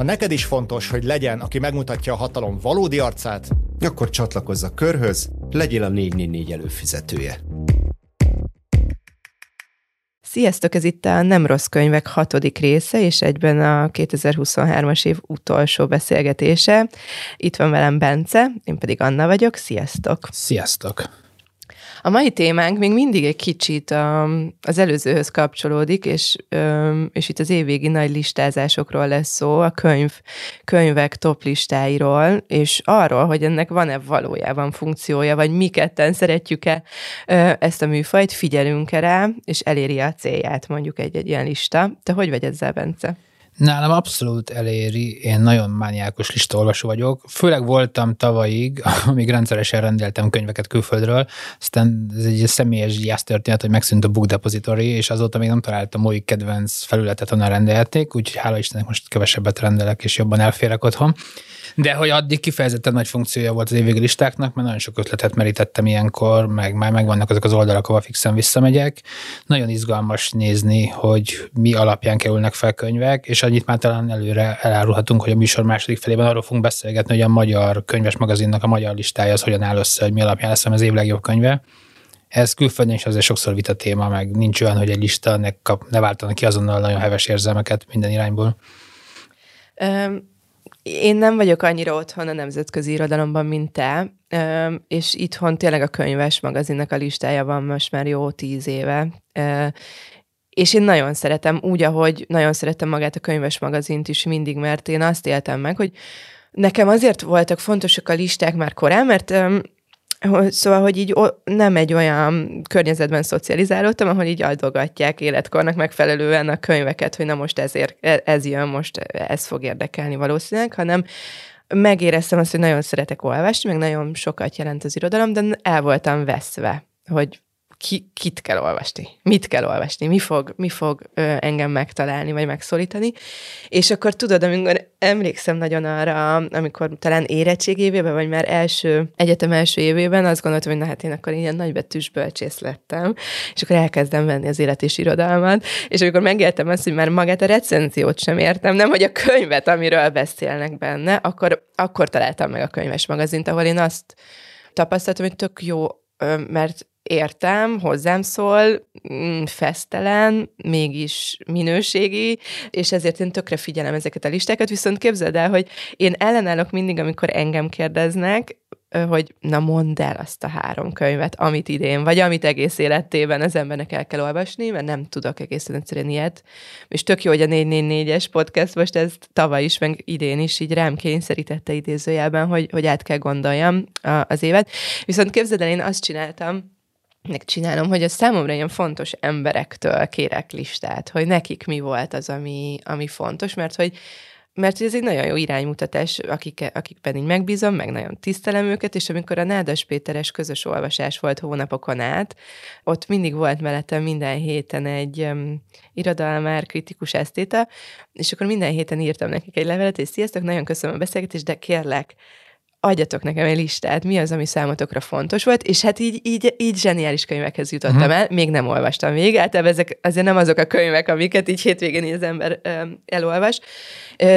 Ha neked is fontos, hogy legyen, aki megmutatja a hatalom valódi arcát, akkor csatlakozz a körhöz, legyél a 444 előfizetője. Sziasztok, ez itt a Nem Rossz Könyvek hatodik része, és egyben a 2023-as év utolsó beszélgetése. Itt van velem Bence, én pedig Anna vagyok. Sziasztok! Sziasztok! A mai témánk még mindig egy kicsit um, az előzőhöz kapcsolódik, és, um, és itt az évvégi nagy listázásokról lesz szó, a könyv, könyvek top listáiról, és arról, hogy ennek van-e valójában funkciója, vagy mi ketten szeretjük-e ezt a műfajt, figyelünk-e rá, és eléri a célját mondjuk egy-egy ilyen lista. Te hogy vagy ezzel, Bence? Nálam abszolút eléri, én nagyon mániákos listaolvasó vagyok. Főleg voltam tavalyig, amíg rendszeresen rendeltem könyveket külföldről, aztán ez egy személyes gyász történet, hogy megszűnt a Book Depository, és azóta még nem találtam új kedvenc felületet, onnan rendelték, úgyhogy hála Istennek most kevesebbet rendelek, és jobban elférek otthon. De hogy addig kifejezetten nagy funkciója volt az évvégi listáknak, mert nagyon sok ötletet merítettem ilyenkor, meg már megvannak azok az oldalak, ahol fixen visszamegyek. Nagyon izgalmas nézni, hogy mi alapján kerülnek fel könyvek, és annyit már talán előre elárulhatunk, hogy a műsor második felében arról fogunk beszélgetni, hogy a magyar könyves magazinnak a magyar listája az hogyan áll össze, hogy mi alapján lesz az év legjobb könyve. Ez külföldön is azért sokszor vita téma, meg nincs olyan, hogy egy lista ne, kap, ne váltanak ki azonnal nagyon heves érzelmeket minden irányból. Én nem vagyok annyira otthon a nemzetközi irodalomban, mint te, és itthon tényleg a könyves magazinnak a listája van most már jó tíz éve, és én nagyon szeretem, úgy, ahogy nagyon szeretem magát a könyves magazint is mindig, mert én azt éltem meg, hogy nekem azért voltak fontosak a listák már korán, mert Szóval, hogy így nem egy olyan környezetben szocializálódtam, ahol így adogatják életkornak megfelelően a könyveket, hogy na most ezért, e, ez jön, most ez fog érdekelni valószínűleg, hanem megéreztem azt, hogy nagyon szeretek olvasni, meg nagyon sokat jelent az irodalom, de el voltam veszve, hogy ki, kit kell olvasni, mit kell olvasni, mi fog, mi fog ö, engem megtalálni, vagy megszólítani. És akkor tudod, amikor emlékszem nagyon arra, amikor talán érettségévében, vagy már első, egyetem első évében azt gondoltam, hogy na hát én akkor ilyen nagybetűs bölcsész lettem, és akkor elkezdem venni az élet és irodalmat, és amikor megértem azt, hogy már magát a recenziót sem értem, nem, hogy a könyvet, amiről beszélnek benne, akkor, akkor találtam meg a könyves magazint, ahol én azt tapasztaltam, hogy tök jó mert értem, hozzám szól, mm, fesztelen, mégis minőségi, és ezért én tökre figyelem ezeket a listákat, viszont képzeld el, hogy én ellenállok mindig, amikor engem kérdeznek, hogy na mondd el azt a három könyvet, amit idén, vagy amit egész életében az embernek el kell olvasni, mert nem tudok egészen egyszerűen ilyet. És tök jó, hogy a 444-es podcast most ez tavaly is, meg idén is így rám kényszerítette idézőjelben, hogy, hogy át kell gondoljam az évet. Viszont képzeld el, én azt csináltam, megcsinálom, hogy a számomra ilyen fontos emberektől kérek listát, hogy nekik mi volt az, ami, ami fontos, mert hogy mert ez egy nagyon jó iránymutatás, akik, akikben így megbízom, meg nagyon tisztelem őket, és amikor a Nádas Péteres közös olvasás volt hónapokon át, ott mindig volt mellettem minden héten egy um, irodalmár kritikus esztéta, és akkor minden héten írtam nekik egy levelet, és sziasztok, nagyon köszönöm a beszélgetést, de kérlek, adjatok nekem egy listát, mi az, ami számotokra fontos volt, és hát így, így, így zseniális könyvekhez jutottam uh-huh. el, még nem olvastam még, általában ezek azért nem azok a könyvek, amiket így hétvégén az ember elolvas,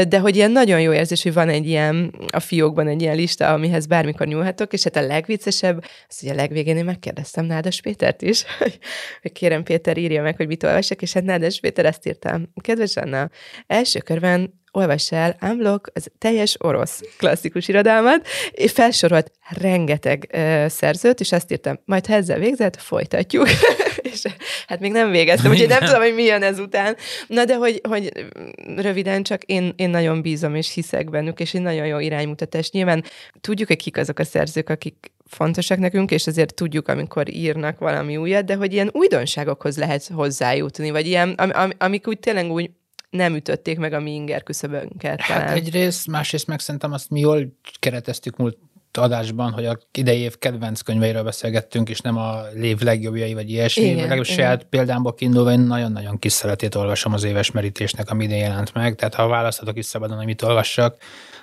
de hogy ilyen nagyon jó érzés, hogy van egy ilyen, a fiókban egy ilyen lista, amihez bármikor nyúlhatok, és hát a legviccesebb, az hogy a legvégén én megkérdeztem Nádas Pétert is, hogy, hogy kérem Péter írja meg, hogy mit olvasok, és hát Nádas Péter ezt írtam. Kedves Anna, első körben olvass el Amlok az teljes orosz klasszikus irodalmat, és felsorolt rengeteg uh, szerzőt, és azt írtam, majd ha ezzel végzett, folytatjuk. és hát még nem végeztem, úgyhogy nem tudom, hogy mi jön ezután. Na de hogy, hogy röviden csak én, én nagyon bízom és hiszek bennük, és egy nagyon jó iránymutatás. Nyilván tudjuk, hogy kik azok a szerzők, akik fontosak nekünk, és azért tudjuk, amikor írnak valami újat, de hogy ilyen újdonságokhoz lehet hozzájutni, vagy ilyen, am, am, amik úgy tényleg úgy nem ütötték meg a mi inger küszöbönket. Hát talán. egyrészt, másrészt meg szerintem azt mi jól kereteztük múlt adásban, hogy a idei év kedvenc könyveiről beszélgettünk, és nem a lév legjobbjai, vagy ilyesmi. Igen, Legalábbis saját példámból kiindulva én nagyon-nagyon kis szeretét olvasom az éves merítésnek, ami idén jelent meg. Tehát ha választhatok is szabadon, hogy mit olvassak,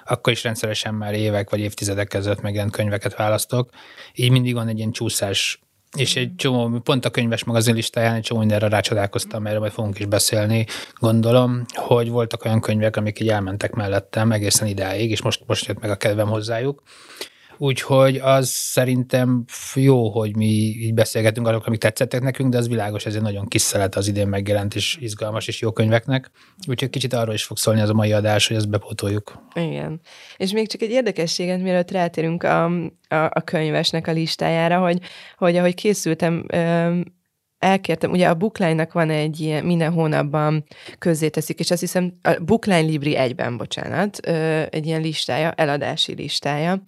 akkor is rendszeresen már évek vagy évtizedek között megjelent könyveket választok. Így mindig van egy ilyen csúszás és egy csomó, pont a könyves magazin listáján egy csomó mindenre rácsodálkoztam, erről majd fogunk is beszélni, gondolom, hogy voltak olyan könyvek, amik így elmentek mellettem egészen idáig, és most, most jött meg a kedvem hozzájuk. Úgyhogy az szerintem jó, hogy mi így beszélgetünk arról, amik tetszettek nekünk, de az világos, ez egy nagyon kis szelet az idén megjelent, és izgalmas és jó könyveknek. Úgyhogy kicsit arról is fog szólni az a mai adás, hogy ezt bepótoljuk. Igen. És még csak egy érdekességet, mielőtt rátérünk a, a, a könyvesnek a listájára, hogy, hogy ahogy készültem, elkértem, ugye a Bookline-nak van egy ilyen, minden hónapban közzéteszik, és azt hiszem a Bookline Libri egyben, bocsánat, egy ilyen listája, eladási listája,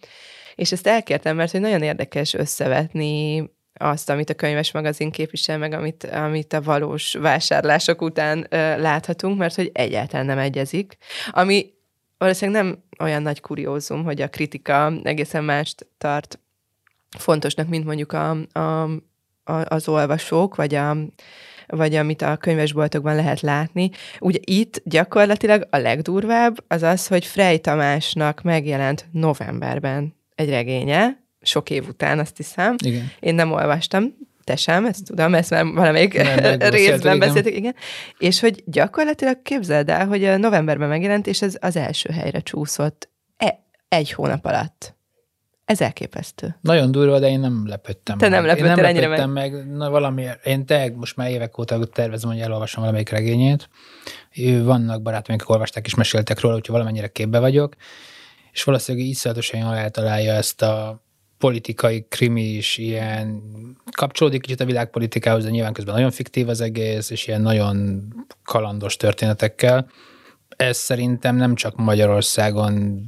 és ezt elkértem, mert hogy nagyon érdekes összevetni azt, amit a könyves magazin képvisel, meg amit, amit a valós vásárlások után ö, láthatunk, mert hogy egyáltalán nem egyezik. Ami valószínűleg nem olyan nagy kuriózum, hogy a kritika egészen mást tart fontosnak, mint mondjuk a, a, a, az olvasók, vagy a, vagy amit a könyvesboltokban lehet látni. Ugye itt gyakorlatilag a legdurvább az az, hogy Frey Tamásnak megjelent novemberben egy regénye, sok év után, azt hiszem. Igen. Én nem olvastam, te sem, ezt tudom, ezt már valamelyik nem, részben beszéltük, igen. És hogy gyakorlatilag képzeld el, hogy a novemberben megjelent, és ez az első helyre csúszott e- egy hónap alatt. Ez elképesztő. Nagyon durva, de én nem lepődtem Te nem lepődtél én nem ennyire lepődtem meg. meg. Na, valami, én te most már évek óta tervezem, hogy elolvasom valamelyik regényét. Vannak barátaim, akik olvasták és meséltek róla, úgyhogy valamennyire képbe vagyok és valószínűleg iszonyatosan jól eltalálja ezt a politikai krimi is ilyen kapcsolódik kicsit a világpolitikához, de nyilván közben nagyon fiktív az egész, és ilyen nagyon kalandos történetekkel. Ez szerintem nem csak Magyarországon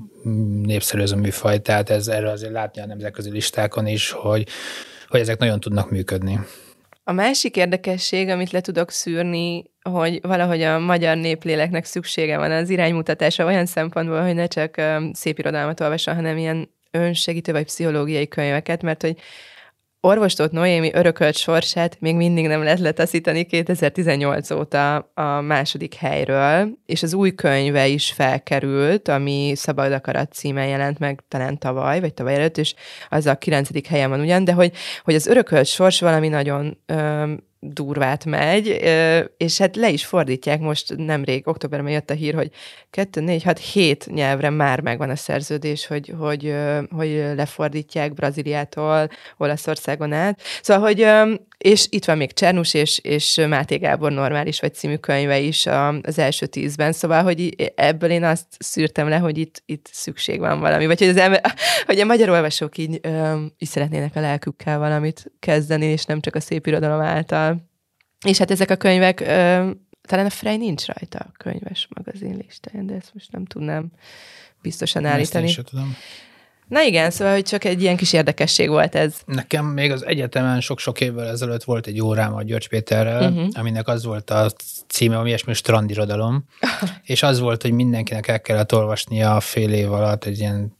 népszerű ez a műfaj, tehát ez erről azért látni a nemzetközi listákon is, hogy, hogy ezek nagyon tudnak működni. A másik érdekesség, amit le tudok szűrni, hogy valahogy a magyar népléleknek szüksége van az iránymutatásra olyan szempontból, hogy ne csak szép irodalmat olvasson, hanem ilyen önsegítő vagy pszichológiai könyveket, mert hogy orvostót Noémi örökölt sorsát még mindig nem lehet letaszítani 2018 óta a második helyről, és az új könyve is felkerült, ami Szabad Akarat címen jelent meg talán tavaly, vagy tavaly előtt, és az a kilencedik helyen van ugyan, de hogy, hogy az örökölt sors valami nagyon durvát megy, és hát le is fordítják most nemrég, októberben jött a hír, hogy 2, 4, 6, 7 nyelvre már megvan a szerződés, hogy, hogy, hogy lefordítják Brazíliától Olaszországon át. Szóval, hogy és itt van még Csernus és, és Máté Gábor normális vagy című könyve is az első tízben, szóval, hogy ebből én azt szűrtem le, hogy itt, itt szükség van valami, vagy hogy, az ember, hogy a magyar olvasók így, így szeretnének a lelkükkel valamit kezdeni, és nem csak a szép irodalom által. És hát ezek a könyvek, talán a Frey nincs rajta a könyves magazin listáján, de ezt most nem tudnám biztosan állítani. Ezt én tudom. Na igen, szóval, hogy csak egy ilyen kis érdekesség volt ez. Nekem még az egyetemen sok-sok évvel ezelőtt volt egy órám a György Péterrel, uh-huh. aminek az volt a címe, ami ilyesmi strandirodalom, és az volt, hogy mindenkinek el kellett olvasnia a fél év alatt egy ilyen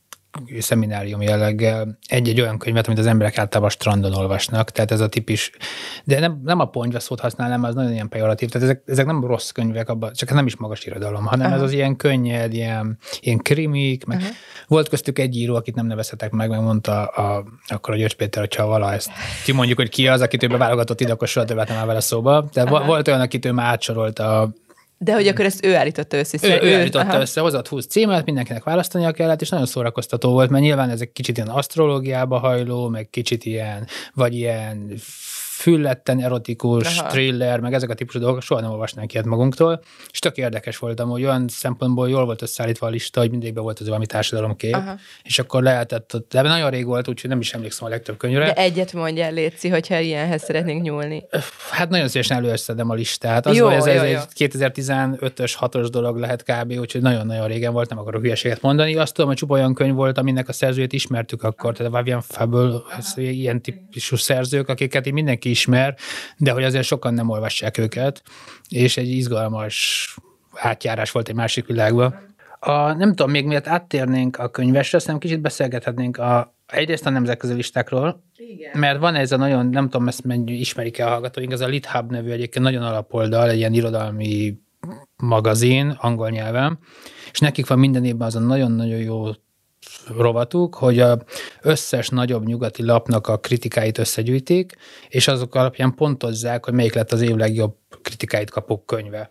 szeminárium jelleggel egy-egy olyan könyvet, amit az emberek általában strandon olvasnak, tehát ez a típus, de nem, nem a ponyva szót használnám, az nagyon ilyen pejoratív, tehát ezek, ezek nem rossz könyvek, abba, csak nem is magas irodalom, hanem Aha. ez az ilyen könnyed, ilyen, ilyen krimik, meg Aha. volt köztük egy író, akit nem nevezhetek meg, meg mondta a, akkor a György Péter, hogyha vala ezt ki mondjuk, hogy ki az, akit ő beválogatott ide, akkor soha többet nem vele szóba. De Aha. volt olyan, akit ő már átsorolt a de hogy akkor ezt ő állította össze. Ő, ő állította aha. össze, hozott 20 címet, mindenkinek választania kellett, és nagyon szórakoztató volt, mert nyilván ezek kicsit ilyen asztrológiába hajló, meg kicsit ilyen, vagy ilyen fülletten erotikus, Aha. thriller, meg ezek a típusú dolgok, soha nem olvasnánk ilyet magunktól, és tök érdekes voltam, hogy olyan szempontból jól volt összeállítva a lista, hogy mindig be volt az valami társadalomkép, Aha. és akkor lehetett, de nagyon rég volt, úgyhogy nem is emlékszem a legtöbb könyvre. De egyet mondjál, Léci, hogyha ilyenhez szeretnénk nyúlni. Hát nagyon szívesen előszedem a listát. Az jó, ez, ez jó, egy 2015-ös, 6-os dolog lehet kb., úgyhogy nagyon-nagyon régen volt, nem akarok hülyeséget mondani. Azt tudom, hogy csupa olyan könyv volt, aminek a szerzőjét ismertük akkor, tehát a Vivian Fable, ilyen típusú szerzők, akiket így mindenki ismer, de hogy azért sokan nem olvassák őket, és egy izgalmas átjárás volt egy másik világba. A, nem tudom, még miért áttérnénk a könyvesre, azt nem kicsit beszélgethetnénk a, egyrészt a nemzetközi listákról, Igen. mert van ez a nagyon, nem tudom, ezt mennyi ismerik-e a hallgatóink, ez a LitHub nevű egyébként nagyon alapoldal, egy ilyen irodalmi magazin angol nyelven, és nekik van minden évben az a nagyon-nagyon jó rovatuk, hogy a összes nagyobb nyugati lapnak a kritikáit összegyűjtik, és azok alapján pontozzák, hogy melyik lett az év legjobb kritikáit kapó könyve.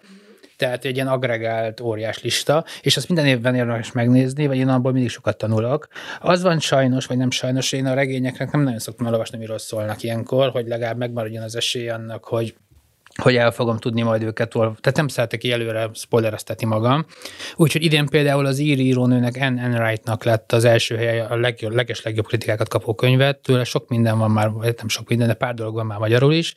Tehát egy ilyen agregált óriás lista, és azt minden évben érdemes megnézni, vagy én abból mindig sokat tanulok. Az van sajnos, vagy nem sajnos, én a regényeknek nem nagyon szoktam elolvasni, miről szólnak ilyenkor, hogy legalább megmaradjon az esély annak, hogy hogy el fogom tudni majd őket, tehát nem szeretek előre spoilereztetni magam. Úgyhogy idén például az írónőnek Anne Enright-nak lett az első helye a legjobb, leges legjobb kritikákat kapó könyvet, tőle sok minden van már, vagy nem sok minden, de pár dolog van már magyarul is,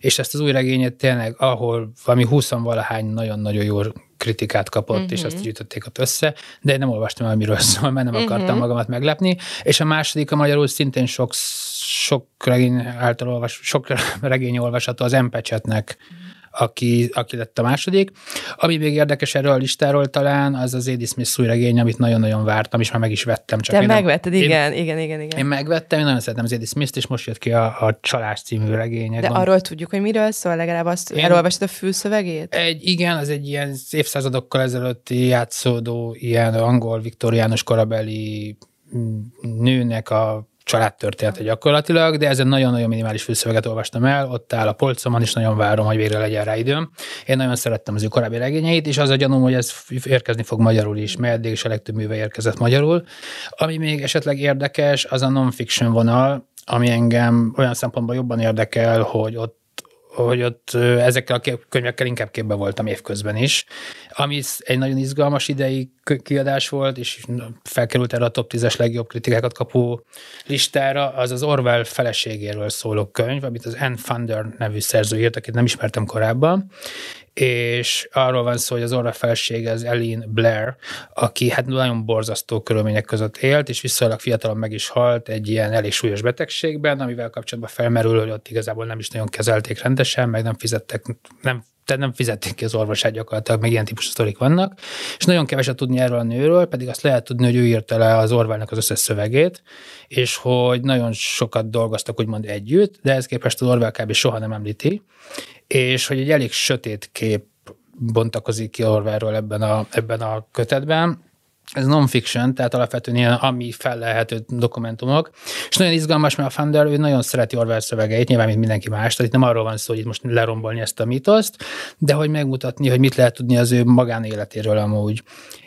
és ezt az új regényet tényleg, ahol valami 20 valahány nagyon-nagyon jó kritikát kapott, uh-huh. és azt mhm. gyűjtötték ott össze, de én nem olvastam el, miről szól, mert nem uh-huh. akartam magamat meglepni. És a második a magyarul szintén sok, sok regény által olvas, sok regény olvasható az Empecsetnek uh-huh aki, aki lett a második. Ami még érdekes erről a listáról talán, az az Eddie Smith új regény, amit nagyon-nagyon vártam, és már meg is vettem. Csak Te megvetted, nem, igen, én, igen, igen, igen. Én megvettem, én nagyon szeretem az Eddie Smith-t, és most jött ki a, a Csalás című regény. De arról tudjuk, hogy miről szól, legalább azt én, elolvastad a fülszövegét? Egy, igen, az egy ilyen évszázadokkal ezelőtti játszódó, ilyen angol, viktoriánus korabeli mm, nőnek a családtörténete gyakorlatilag, de ezen nagyon-nagyon minimális fülszöveget olvastam el, ott áll a polcomon, és nagyon várom, hogy végre legyen rá időm. Én nagyon szerettem az ő korábbi regényeit, és az a gyanúm, hogy ez érkezni fog magyarul is, mert eddig is a legtöbb műve érkezett magyarul. Ami még esetleg érdekes, az a non-fiction vonal, ami engem olyan szempontból jobban érdekel, hogy ott hogy ott ezekkel a könyvekkel inkább képbe voltam évközben is, ami egy nagyon izgalmas idei kiadás volt, és felkerült erre a top 10-es legjobb kritikákat kapó listára, az az Orwell feleségéről szóló könyv, amit az Anne Funder nevű szerző írt, akit nem ismertem korábban, és arról van szó, hogy az Orra felsége az Ellen Blair, aki hát nagyon borzasztó körülmények között élt, és viszonylag fiatalon meg is halt egy ilyen elég súlyos betegségben, amivel kapcsolatban felmerül, hogy ott igazából nem is nagyon kezelték rendesen, meg nem fizettek, nem tehát nem fizették ki az orvosát gyakorlatilag, meg ilyen típusú sztorik vannak, és nagyon keveset tudni erről a nőről, pedig azt lehet tudni, hogy ő írta le az Orwellnek az összes szövegét, és hogy nagyon sokat dolgoztak úgymond együtt, de ez képest az Orwell kb. soha nem említi, és hogy egy elég sötét kép bontakozik ki Orwellről ebben a, ebben a kötetben, ez non-fiction, tehát alapvetően ilyen ami felelhető dokumentumok, és nagyon izgalmas, mert a Funder, ő nagyon szereti Orwell szövegeit, nyilván, mint mindenki más, tehát itt nem arról van szó, hogy itt most lerombolni ezt a mitoszt, de hogy megmutatni, hogy mit lehet tudni az ő magánéletéről amúgy.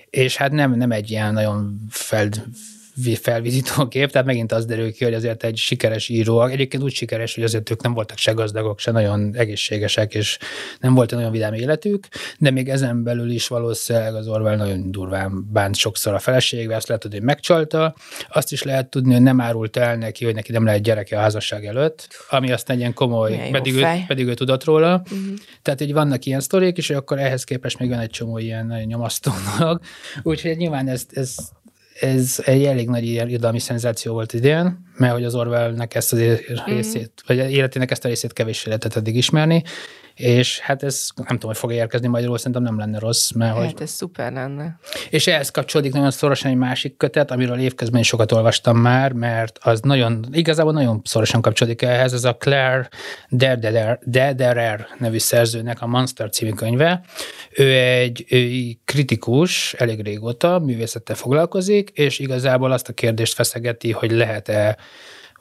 És hát nem, nem egy ilyen nagyon feld, felvizító kép, tehát megint az derül ki, hogy azért egy sikeres író, egyébként úgy sikeres, hogy azért ők nem voltak se gazdagok, se nagyon egészségesek, és nem volt egy nagyon vidám életük, de még ezen belül is valószínűleg az Orwell nagyon durván bánt sokszor a feleségvel, azt lehet tudni, hogy megcsalta, azt is lehet tudni, hogy nem árult el neki, hogy neki nem lehet gyereke a házasság előtt, ami azt egy ilyen komoly, pedig ő, pedig ő tudott róla. Uh-huh. Tehát, hogy vannak ilyen sztorik, és akkor ehhez képest még van egy csomó ilyen nagyon nyomasztó dolog. Úgyhogy nyilván ez, ez ez egy elég nagy irodalmi szenzáció volt idén, mert hogy az Orwellnek ezt az részét, mm. vagy életének ezt a részét kevéssé lehetett eddig ismerni, és hát ez nem tudom, hogy fog érkezni magyarul, szerintem nem lenne rossz. Mert hát hogy... ez szuper lenne. És ehhez kapcsolódik nagyon szorosan egy másik kötet, amiről évközben is sokat olvastam már, mert az nagyon, igazából nagyon szorosan kapcsolódik ehhez, ez a Claire Dederer, Dederer nevű szerzőnek a Monster című könyve. Ő egy ő kritikus, elég régóta művészettel foglalkozik, és igazából azt a kérdést feszegeti, hogy lehet-e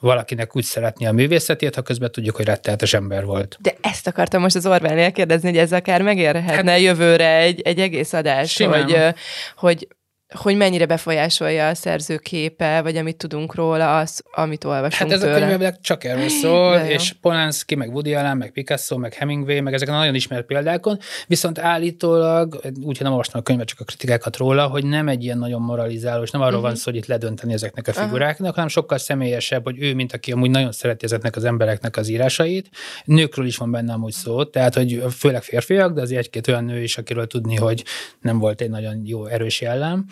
valakinek úgy szeretni a művészetét, ha közben tudjuk, hogy retteltes ember volt. De ezt akartam most az Orwellnél kérdezni, hogy ez akár megérhetne hát, jövőre egy, egy egész adás, simán. hogy, hogy hogy mennyire befolyásolja a szerző képe, vagy amit tudunk róla, az, amit olvasunk Hát ez tőle. a könyvek csak erről szól, és Polanski, meg Woody Allen, meg Picasso, meg Hemingway, meg ezeken a nagyon ismert példákon, viszont állítólag, úgyhogy nem olvastam a könyvet, csak a kritikákat róla, hogy nem egy ilyen nagyon moralizáló, és nem arról uh-huh. van szó, hogy itt ledönteni ezeknek a figuráknak, uh-huh. hanem sokkal személyesebb, hogy ő, mint aki amúgy nagyon szereti ezeknek az embereknek az írásait. Nőkről is van benne amúgy szó, tehát, hogy főleg férfiak, de az egy-két olyan nő is, akiről tudni, hogy nem volt egy nagyon jó erős jellem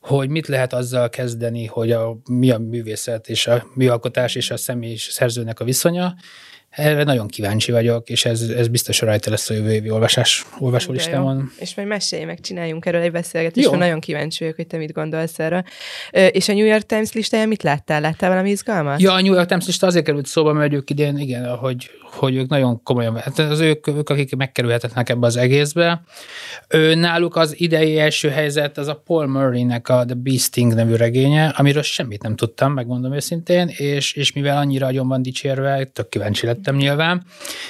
hogy mit lehet azzal kezdeni, hogy a, mi a művészet és a műalkotás és a személy és szerzőnek a viszonya. Erre nagyon kíváncsi vagyok, és ez, ez biztos rajta lesz a jövő évi olvasás, olvasó De jó. listámon. És majd mesélj meg, csináljunk erről egy beszélgetést, mert nagyon kíváncsi vagyok, hogy te mit gondolsz erről. És a New York Times listáján mit láttál? Láttál valami izgalmat? Ja, a New York Times lista azért került szóba, mert ők idén, igen, hogy, hogy ők nagyon komolyan, hát az ők, ők, akik megkerülhetetlenek ebbe az egészbe. Ő, náluk az idei első helyzet, az a Paul Murray-nek a The Beasting nevű regénye, amiről semmit nem tudtam, megmondom őszintén, és, és mivel annyira agyon van dicsérve, tök kíváncsi lettem nyilván,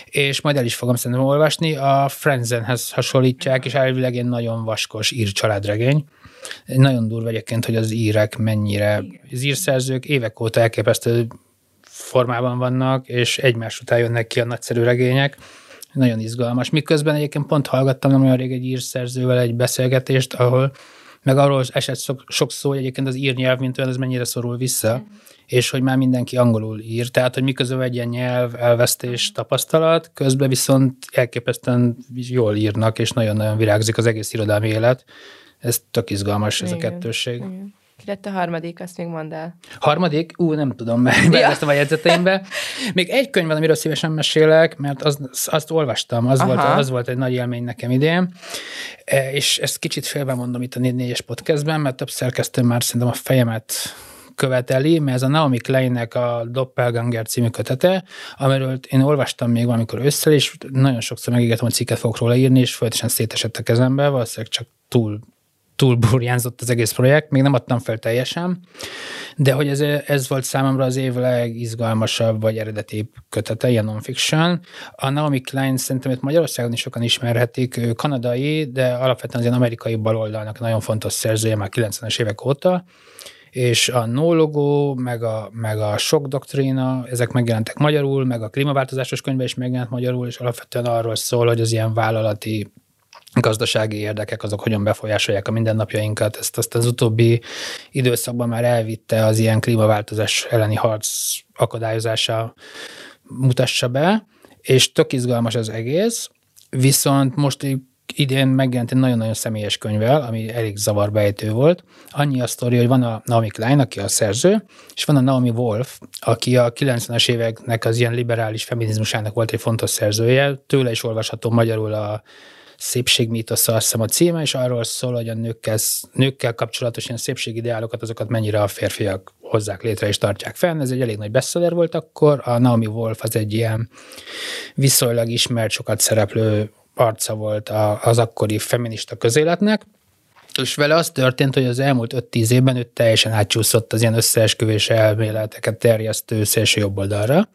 és majd el is fogom szerintem olvasni, a Frenzenhez hasonlítják, és elvileg egy nagyon vaskos ír családregény. Nagyon durva egyébként, hogy az írek mennyire, az írszerzők évek óta elképesztő formában vannak, és egymás után jönnek ki a nagyszerű regények. Nagyon izgalmas. Miközben egyébként pont hallgattam nem olyan rég egy írszerzővel egy beszélgetést, ahol meg arról esett sok, sok szó, hogy egyébként az írnyelv, mint olyan, az mennyire szorul vissza, és hogy már mindenki angolul ír. Tehát, hogy miközben egy ilyen nyelv elvesztés tapasztalat, közben viszont elképesztően jól írnak, és nagyon-nagyon virágzik az egész irodalmi élet. Ez tök izgalmas, ez a Igen. kettősség. Igen. Ki lett a harmadik, azt még mondd el. Harmadik? Ú, nem tudom, mert belettem a jegyzeteimbe. Még egy könyv van, amiről szívesen mesélek, mert az, azt olvastam, az volt, az volt egy nagy élmény nekem idén, E, és ezt kicsit félbe mondom itt a 4 podcastben, mert több szerkesztő már szerintem a fejemet követeli, mert ez a Naomi Kleinnek a Doppelganger című kötete, amiről én olvastam még valamikor össze, és nagyon sokszor megígértem, hogy cikket fogok róla írni, és folyamatosan szétesett a kezembe, valószínűleg csak túl túl burjánzott az egész projekt, még nem adtam fel teljesen, de hogy ez, ez volt számomra az év legizgalmasabb vagy eredetibb kötete, ilyen non-fiction. A Naomi Klein szerintem itt Magyarországon is sokan ismerhetik, ő kanadai, de alapvetően az ilyen amerikai baloldalnak nagyon fontos szerzője már 90-es évek óta, és a No meg a, meg a Sok Doktrína, ezek megjelentek magyarul, meg a klímaváltozásos könyve is megjelent magyarul, és alapvetően arról szól, hogy az ilyen vállalati gazdasági érdekek azok hogyan befolyásolják a mindennapjainkat. Ezt azt az utóbbi időszakban már elvitte az ilyen klímaváltozás elleni harc akadályozása mutassa be, és tök izgalmas az egész, viszont most idén megjelent egy nagyon-nagyon személyes könyvvel, ami elég zavarbejtő volt. Annyi a sztori, hogy van a Naomi Klein, aki a szerző, és van a Naomi Wolf, aki a 90-es éveknek az ilyen liberális feminizmusának volt egy fontos szerzője. Tőle is olvasható magyarul a szépségmítosza, azt hiszem a címe, és arról szól, hogy a nőkkel, nőkkel kapcsolatos ilyen szépségideálokat, azokat mennyire a férfiak hozzák létre és tartják fenn. Ez egy elég nagy bestseller volt akkor. A Naomi Wolf az egy ilyen viszonylag ismert, sokat szereplő arca volt a- az akkori feminista közéletnek, és vele az történt, hogy az elmúlt 5-10 évben ő teljesen átcsúszott az ilyen összeesküvés elméleteket terjesztő szélső jobb oldalra.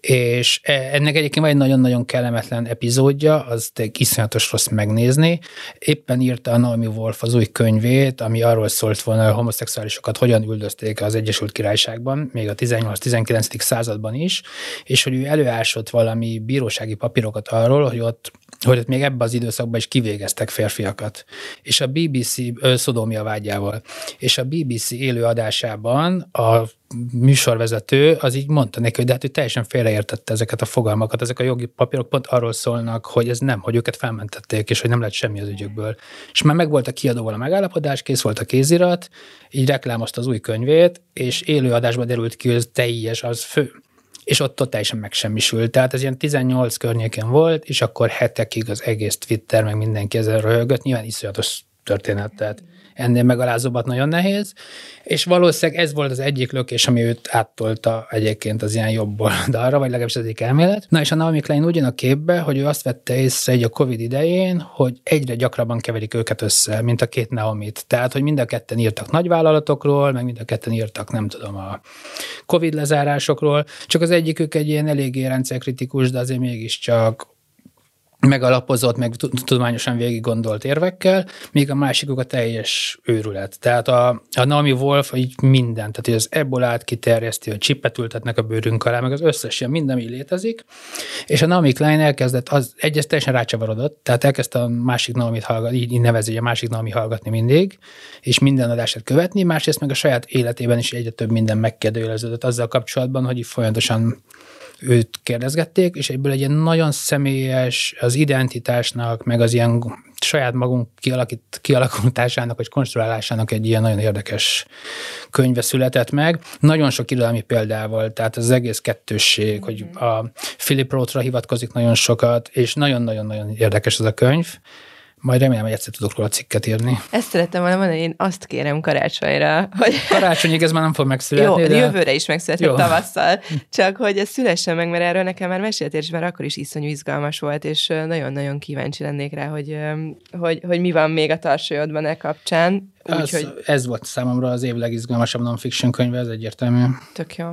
És e- ennek egyébként van egy nagyon-nagyon kellemetlen epizódja, az iszonyatos rossz megnézni. Éppen írta a Naomi Wolf az új könyvét, ami arról szólt volna, hogy a homoszexuálisokat hogyan üldözték az Egyesült Királyságban, még a 18-19. században is, és hogy ő előásott valami bírósági papírokat arról, hogy ott hogy ott még ebben az időszakban is kivégeztek férfiakat. És a BBC ö, szodómia vágyával. És a BBC élő adásában a műsorvezető az így mondta neki, hogy de hát ő teljesen félreértette ezeket a fogalmakat, ezek a jogi papírok pont arról szólnak, hogy ez nem, hogy őket felmentették, és hogy nem lett semmi az ügyükből. És már megvolt a kiadóval a megállapodás, kész volt a kézirat, így reklámozta az új könyvét, és élő adásban derült ki, hogy ez teljes, az fő és ott, ott teljesen megsemmisült. Tehát ez ilyen 18 környéken volt, és akkor hetekig az egész Twitter, meg mindenki ezzel röhögött, nyilván iszonyatos történet, tehát ennél megalázóbbat nagyon nehéz, és valószínűleg ez volt az egyik lökés, ami őt áttolta egyébként az ilyen jobb oldalra, vagy legalábbis az egyik elmélet. Na és a Naomi Klein úgy jön a képbe, hogy ő azt vette észre egy a Covid idején, hogy egyre gyakrabban keverik őket össze, mint a két Naomit. Tehát, hogy mind a ketten írtak nagyvállalatokról, meg mind a ketten írtak, nem tudom, a Covid lezárásokról, csak az egyikük egy ilyen eléggé rendszerkritikus, de azért mégiscsak megalapozott, meg tu- tudományosan végig gondolt érvekkel, míg a másikuk a teljes őrület. Tehát a, a Naomi Wolf így mindent, tehát az ebolát kiterjeszti, hogy csippet ültetnek a bőrünk alá, meg az összes ilyen minden, ami létezik, és a Naomi Klein elkezdett, az egyes teljesen rácsavarodott, tehát elkezdte a másik Naomi-t hallgatni, így, így nevezi, a másik Naomi hallgatni mindig, és minden adását követni, másrészt meg a saját életében is egyre több minden megkérdőjeleződött azzal kapcsolatban, hogy folyamatosan őt kérdezgették, és egyből egy ilyen nagyon személyes, az identitásnak, meg az ilyen saját magunk kialakít, kialakultásának vagy konstruálásának egy ilyen nagyon érdekes könyve született meg. Nagyon sok irodalmi példával, tehát az egész kettősség, hogy a Philip Rothra hivatkozik nagyon sokat, és nagyon-nagyon-nagyon érdekes ez a könyv. Majd remélem, hogy egyszer tudok róla cikket írni. Ezt szerettem volna mondani, én azt kérem karácsonyra, hogy... Karácsonyig ez már nem fog megszületni. Jó, de... jövőre is megszületett tavasszal, csak hogy ez szülessen meg, mert erről nekem már meséltél, és már akkor is iszonyú izgalmas volt, és nagyon-nagyon kíváncsi lennék rá, hogy, hogy, hogy mi van még a tarsolyodban e kapcsán. Úgy, az, hogy... Ez volt számomra az év legizgalmasabb non-fiction könyve, ez egyértelmű. Tök jó.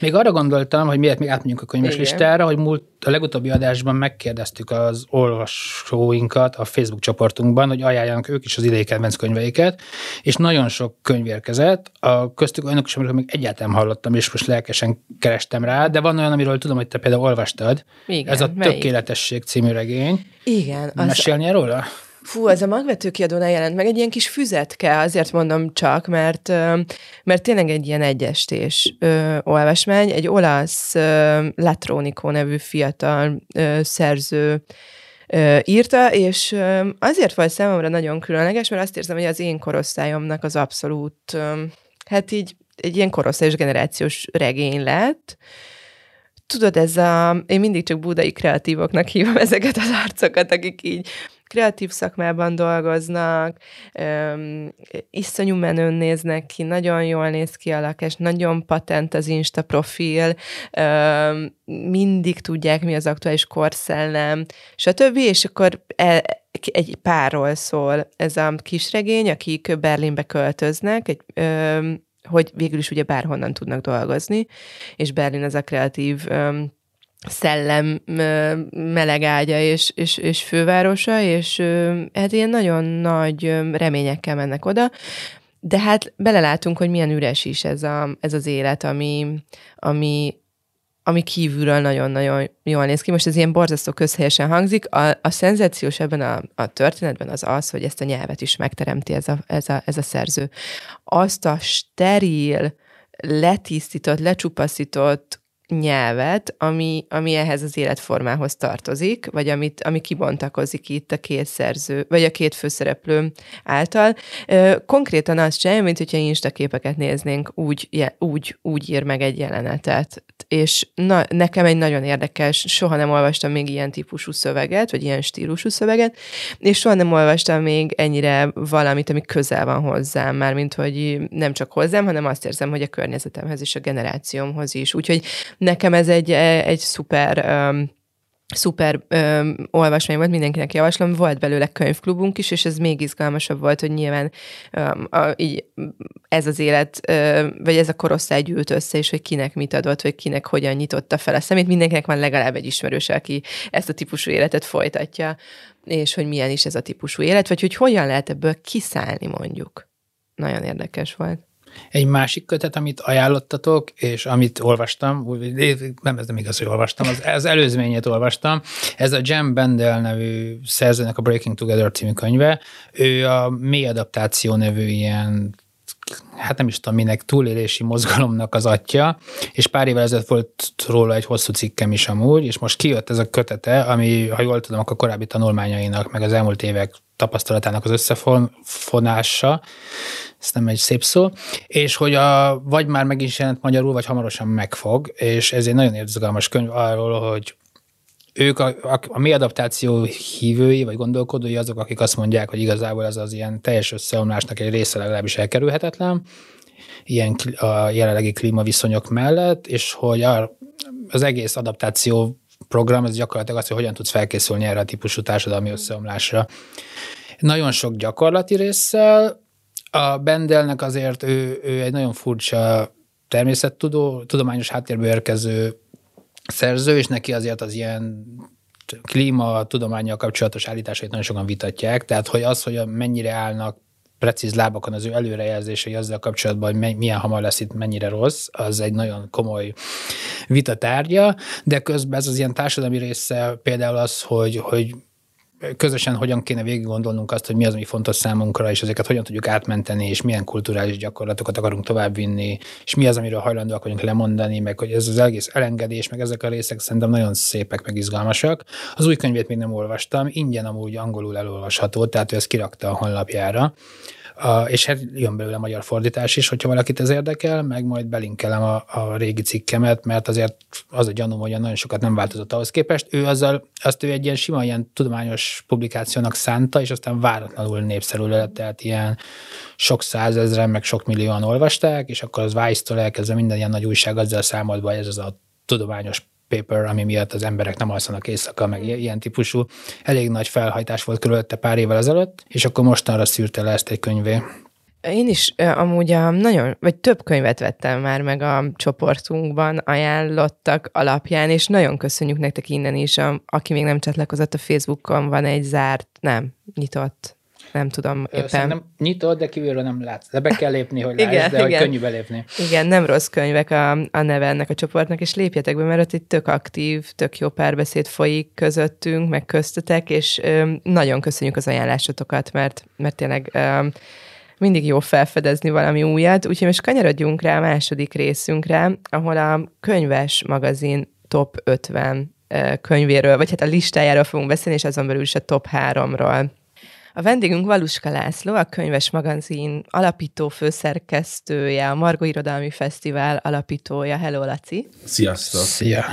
Még arra gondoltam, hogy miért még átmegyünk a könyves Igen. listára, hogy múlt, a legutóbbi adásban megkérdeztük az olvasóinkat a Facebook csoportunkban, hogy ajánljanak ők is az idei kedvenc könyveiket, és nagyon sok könyv érkezett, a köztük olyanok is, amikről még egyáltalán hallottam, és most lelkesen kerestem rá, de van olyan, amiről tudom, hogy te például olvastad. Igen, Ez a melyik? Tökéletesség című regény. Igen. Az... Mesélnél róla? Fú, ez a magvető kiadónál jelent meg, egy ilyen kis füzetke, azért mondom csak, mert, mert tényleg egy ilyen egyestés ö, olvasmány, egy olasz ö, Latronico nevű fiatal ö, szerző ö, írta, és ö, azért volt számomra nagyon különleges, mert azt érzem, hogy az én korosztályomnak az abszolút, ö, hát így egy ilyen korosztályos generációs regény lett, tudod, ez a, én mindig csak budai kreatívoknak hívom ezeket az arcokat, akik így kreatív szakmában dolgoznak, öm, iszonyú menőn néznek ki, nagyon jól néz ki a lakás, nagyon patent az Insta profil, öm, mindig tudják, mi az aktuális korszellem, stb. És akkor el, egy párról szól ez a kisregény, akik Berlinbe költöznek, egy, öm, hogy végül is ugye bárhonnan tudnak dolgozni, és Berlin az a kreatív öm, szellem meleg ágya és, és, és fővárosa, és hát ilyen nagyon nagy reményekkel mennek oda, de hát belelátunk, hogy milyen üres is ez, a, ez az élet, ami, ami, ami kívülről nagyon-nagyon jól néz ki. Most ez ilyen borzasztó közhelyesen hangzik. A, a szenzációs ebben a, a történetben az az, hogy ezt a nyelvet is megteremti ez a, ez a, ez a szerző. Azt a steril, letisztított, lecsupaszított, nyelvet, ami, ami ehhez az életformához tartozik, vagy amit, ami kibontakozik itt a két szerző, vagy a két főszereplő által. Konkrétan azt csinálja, mint hogyha Insta képeket néznénk, úgy, úgy, úgy ír meg egy jelenetet. És na, nekem egy nagyon érdekes, soha nem olvastam még ilyen típusú szöveget, vagy ilyen stílusú szöveget, és soha nem olvastam még ennyire valamit, ami közel van hozzám, már mint hogy nem csak hozzám, hanem azt érzem, hogy a környezetemhez és a generációmhoz is. Úgyhogy nekem ez egy, egy szuper um, szuper ö, olvasmány volt, mindenkinek javaslom, volt belőle könyvklubunk is, és ez még izgalmasabb volt, hogy nyilván ö, a, így ez az élet, ö, vagy ez a korosztály gyűlt össze, és hogy kinek mit adott, vagy kinek hogyan nyitotta fel a szemét. Mindenkinek van legalább egy ismerős, aki ezt a típusú életet folytatja, és hogy milyen is ez a típusú élet, vagy hogy hogyan lehet ebből kiszállni mondjuk. Nagyon érdekes volt. Egy másik kötet, amit ajánlottatok, és amit olvastam, nem, ez nem igaz, hogy olvastam, az, az előzményét olvastam, ez a Jem Bendel nevű szerzőnek a Breaking Together című könyve. Ő a mély adaptáció nevű ilyen hát nem is tudom minek, túlélési mozgalomnak az atya, és pár évvel ezelőtt volt róla egy hosszú cikkem is amúgy, és most kijött ez a kötete, ami, ha jól tudom, akkor korábbi tanulmányainak, meg az elmúlt évek tapasztalatának az összefonása, ez nem egy szép szó, és hogy a, vagy már meg is jelent magyarul, vagy hamarosan megfog, és ez egy nagyon izgalmas könyv arról, hogy ők a, a, a mi adaptáció hívői, vagy gondolkodói azok, akik azt mondják, hogy igazából ez az ilyen teljes összeomlásnak egy része legalábbis elkerülhetetlen, ilyen a jelenlegi klímaviszonyok mellett, és hogy a, az egész adaptáció program, ez gyakorlatilag az, hogy hogyan tudsz felkészülni erre a típusú társadalmi összeomlásra. Nagyon sok gyakorlati résszel, a Bendelnek azért ő, ő egy nagyon furcsa természettudó, tudományos háttérből érkező szerző, és neki azért az ilyen klíma tudományjal kapcsolatos állításait nagyon sokan vitatják, tehát hogy az, hogy mennyire állnak precíz lábakon az ő előrejelzései azzal kapcsolatban, hogy milyen hamar lesz itt, mennyire rossz, az egy nagyon komoly vita tárgya, de közben ez az ilyen társadalmi része például az, hogy, hogy közösen hogyan kéne végig gondolnunk azt, hogy mi az, ami fontos számunkra, és ezeket hogyan tudjuk átmenteni, és milyen kulturális gyakorlatokat akarunk továbbvinni, és mi az, amiről hajlandóak vagyunk lemondani, meg hogy ez az egész elengedés, meg ezek a részek szerintem nagyon szépek, meg izgalmasak. Az új könyvét még nem olvastam, ingyen amúgy angolul elolvasható, tehát ő ezt kirakta a honlapjára. És hát jön belőle magyar fordítás is, hogyha valakit ez érdekel, meg majd belinkelem a, a régi cikkemet, mert azért az a gyanúm, hogy nagyon sokat nem változott ahhoz képest. Ő azzal, azt ő egy ilyen sima, ilyen tudományos publikációnak szánta, és aztán váratlanul népszerű lett, tehát ilyen sok százezren, meg sok millióan olvasták, és akkor az Vice-tól elkezdve minden ilyen nagy újság azzal számolt be, hogy ez az a tudományos paper, ami miatt az emberek nem alszanak éjszaka, meg ilyen típusú. Elég nagy felhajtás volt körülötte pár évvel ezelőtt, és akkor mostanra szűrte le ezt egy könyvé. Én is amúgy a nagyon, vagy több könyvet vettem már meg a csoportunkban ajánlottak alapján, és nagyon köszönjük nektek innen is, a, aki még nem csatlakozott a Facebookon, van egy zárt, nem, nyitott nem tudom éppen. Szerintem nyitott, de kívülről nem látsz. De be kell lépni, hogy igen, lásd, de igen. hogy könnyű belépni. Igen, nem rossz könyvek a, a neve ennek a csoportnak, és lépjetek be, mert ott egy tök aktív, tök jó párbeszéd folyik közöttünk, meg köztetek, és ö, nagyon köszönjük az ajánlásotokat, mert, mert tényleg ö, mindig jó felfedezni valami újat, úgyhogy most kanyarodjunk rá a második részünkre, ahol a könyves magazin top 50 könyvéről, vagy hát a listájáról fogunk beszélni, és azon belül is a top 3-ról. A vendégünk Valuska László, a Könyves Magazin alapító főszerkesztője, a Margo Irodalmi Fesztivál alapítója. Hello, Laci! Sziasztok! Szia!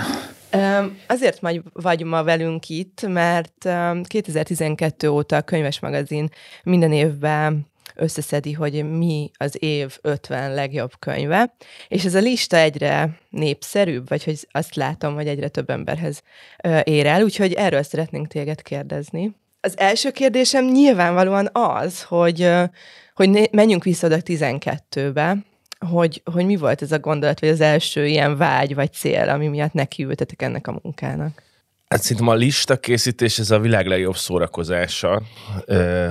Azért vagy ma velünk itt, mert 2012 óta a Könyves Magazin minden évben összeszedi, hogy mi az év 50 legjobb könyve, és ez a lista egyre népszerűbb, vagy hogy azt látom, hogy egyre több emberhez ér el, úgyhogy erről szeretnénk téged kérdezni. Az első kérdésem nyilvánvalóan az, hogy, hogy menjünk vissza oda 12-be, hogy, hogy mi volt ez a gondolat, vagy az első ilyen vágy, vagy cél, ami miatt nekiültetek ennek a munkának? Hát szerintem a lista készítés ez a világ legjobb szórakozása.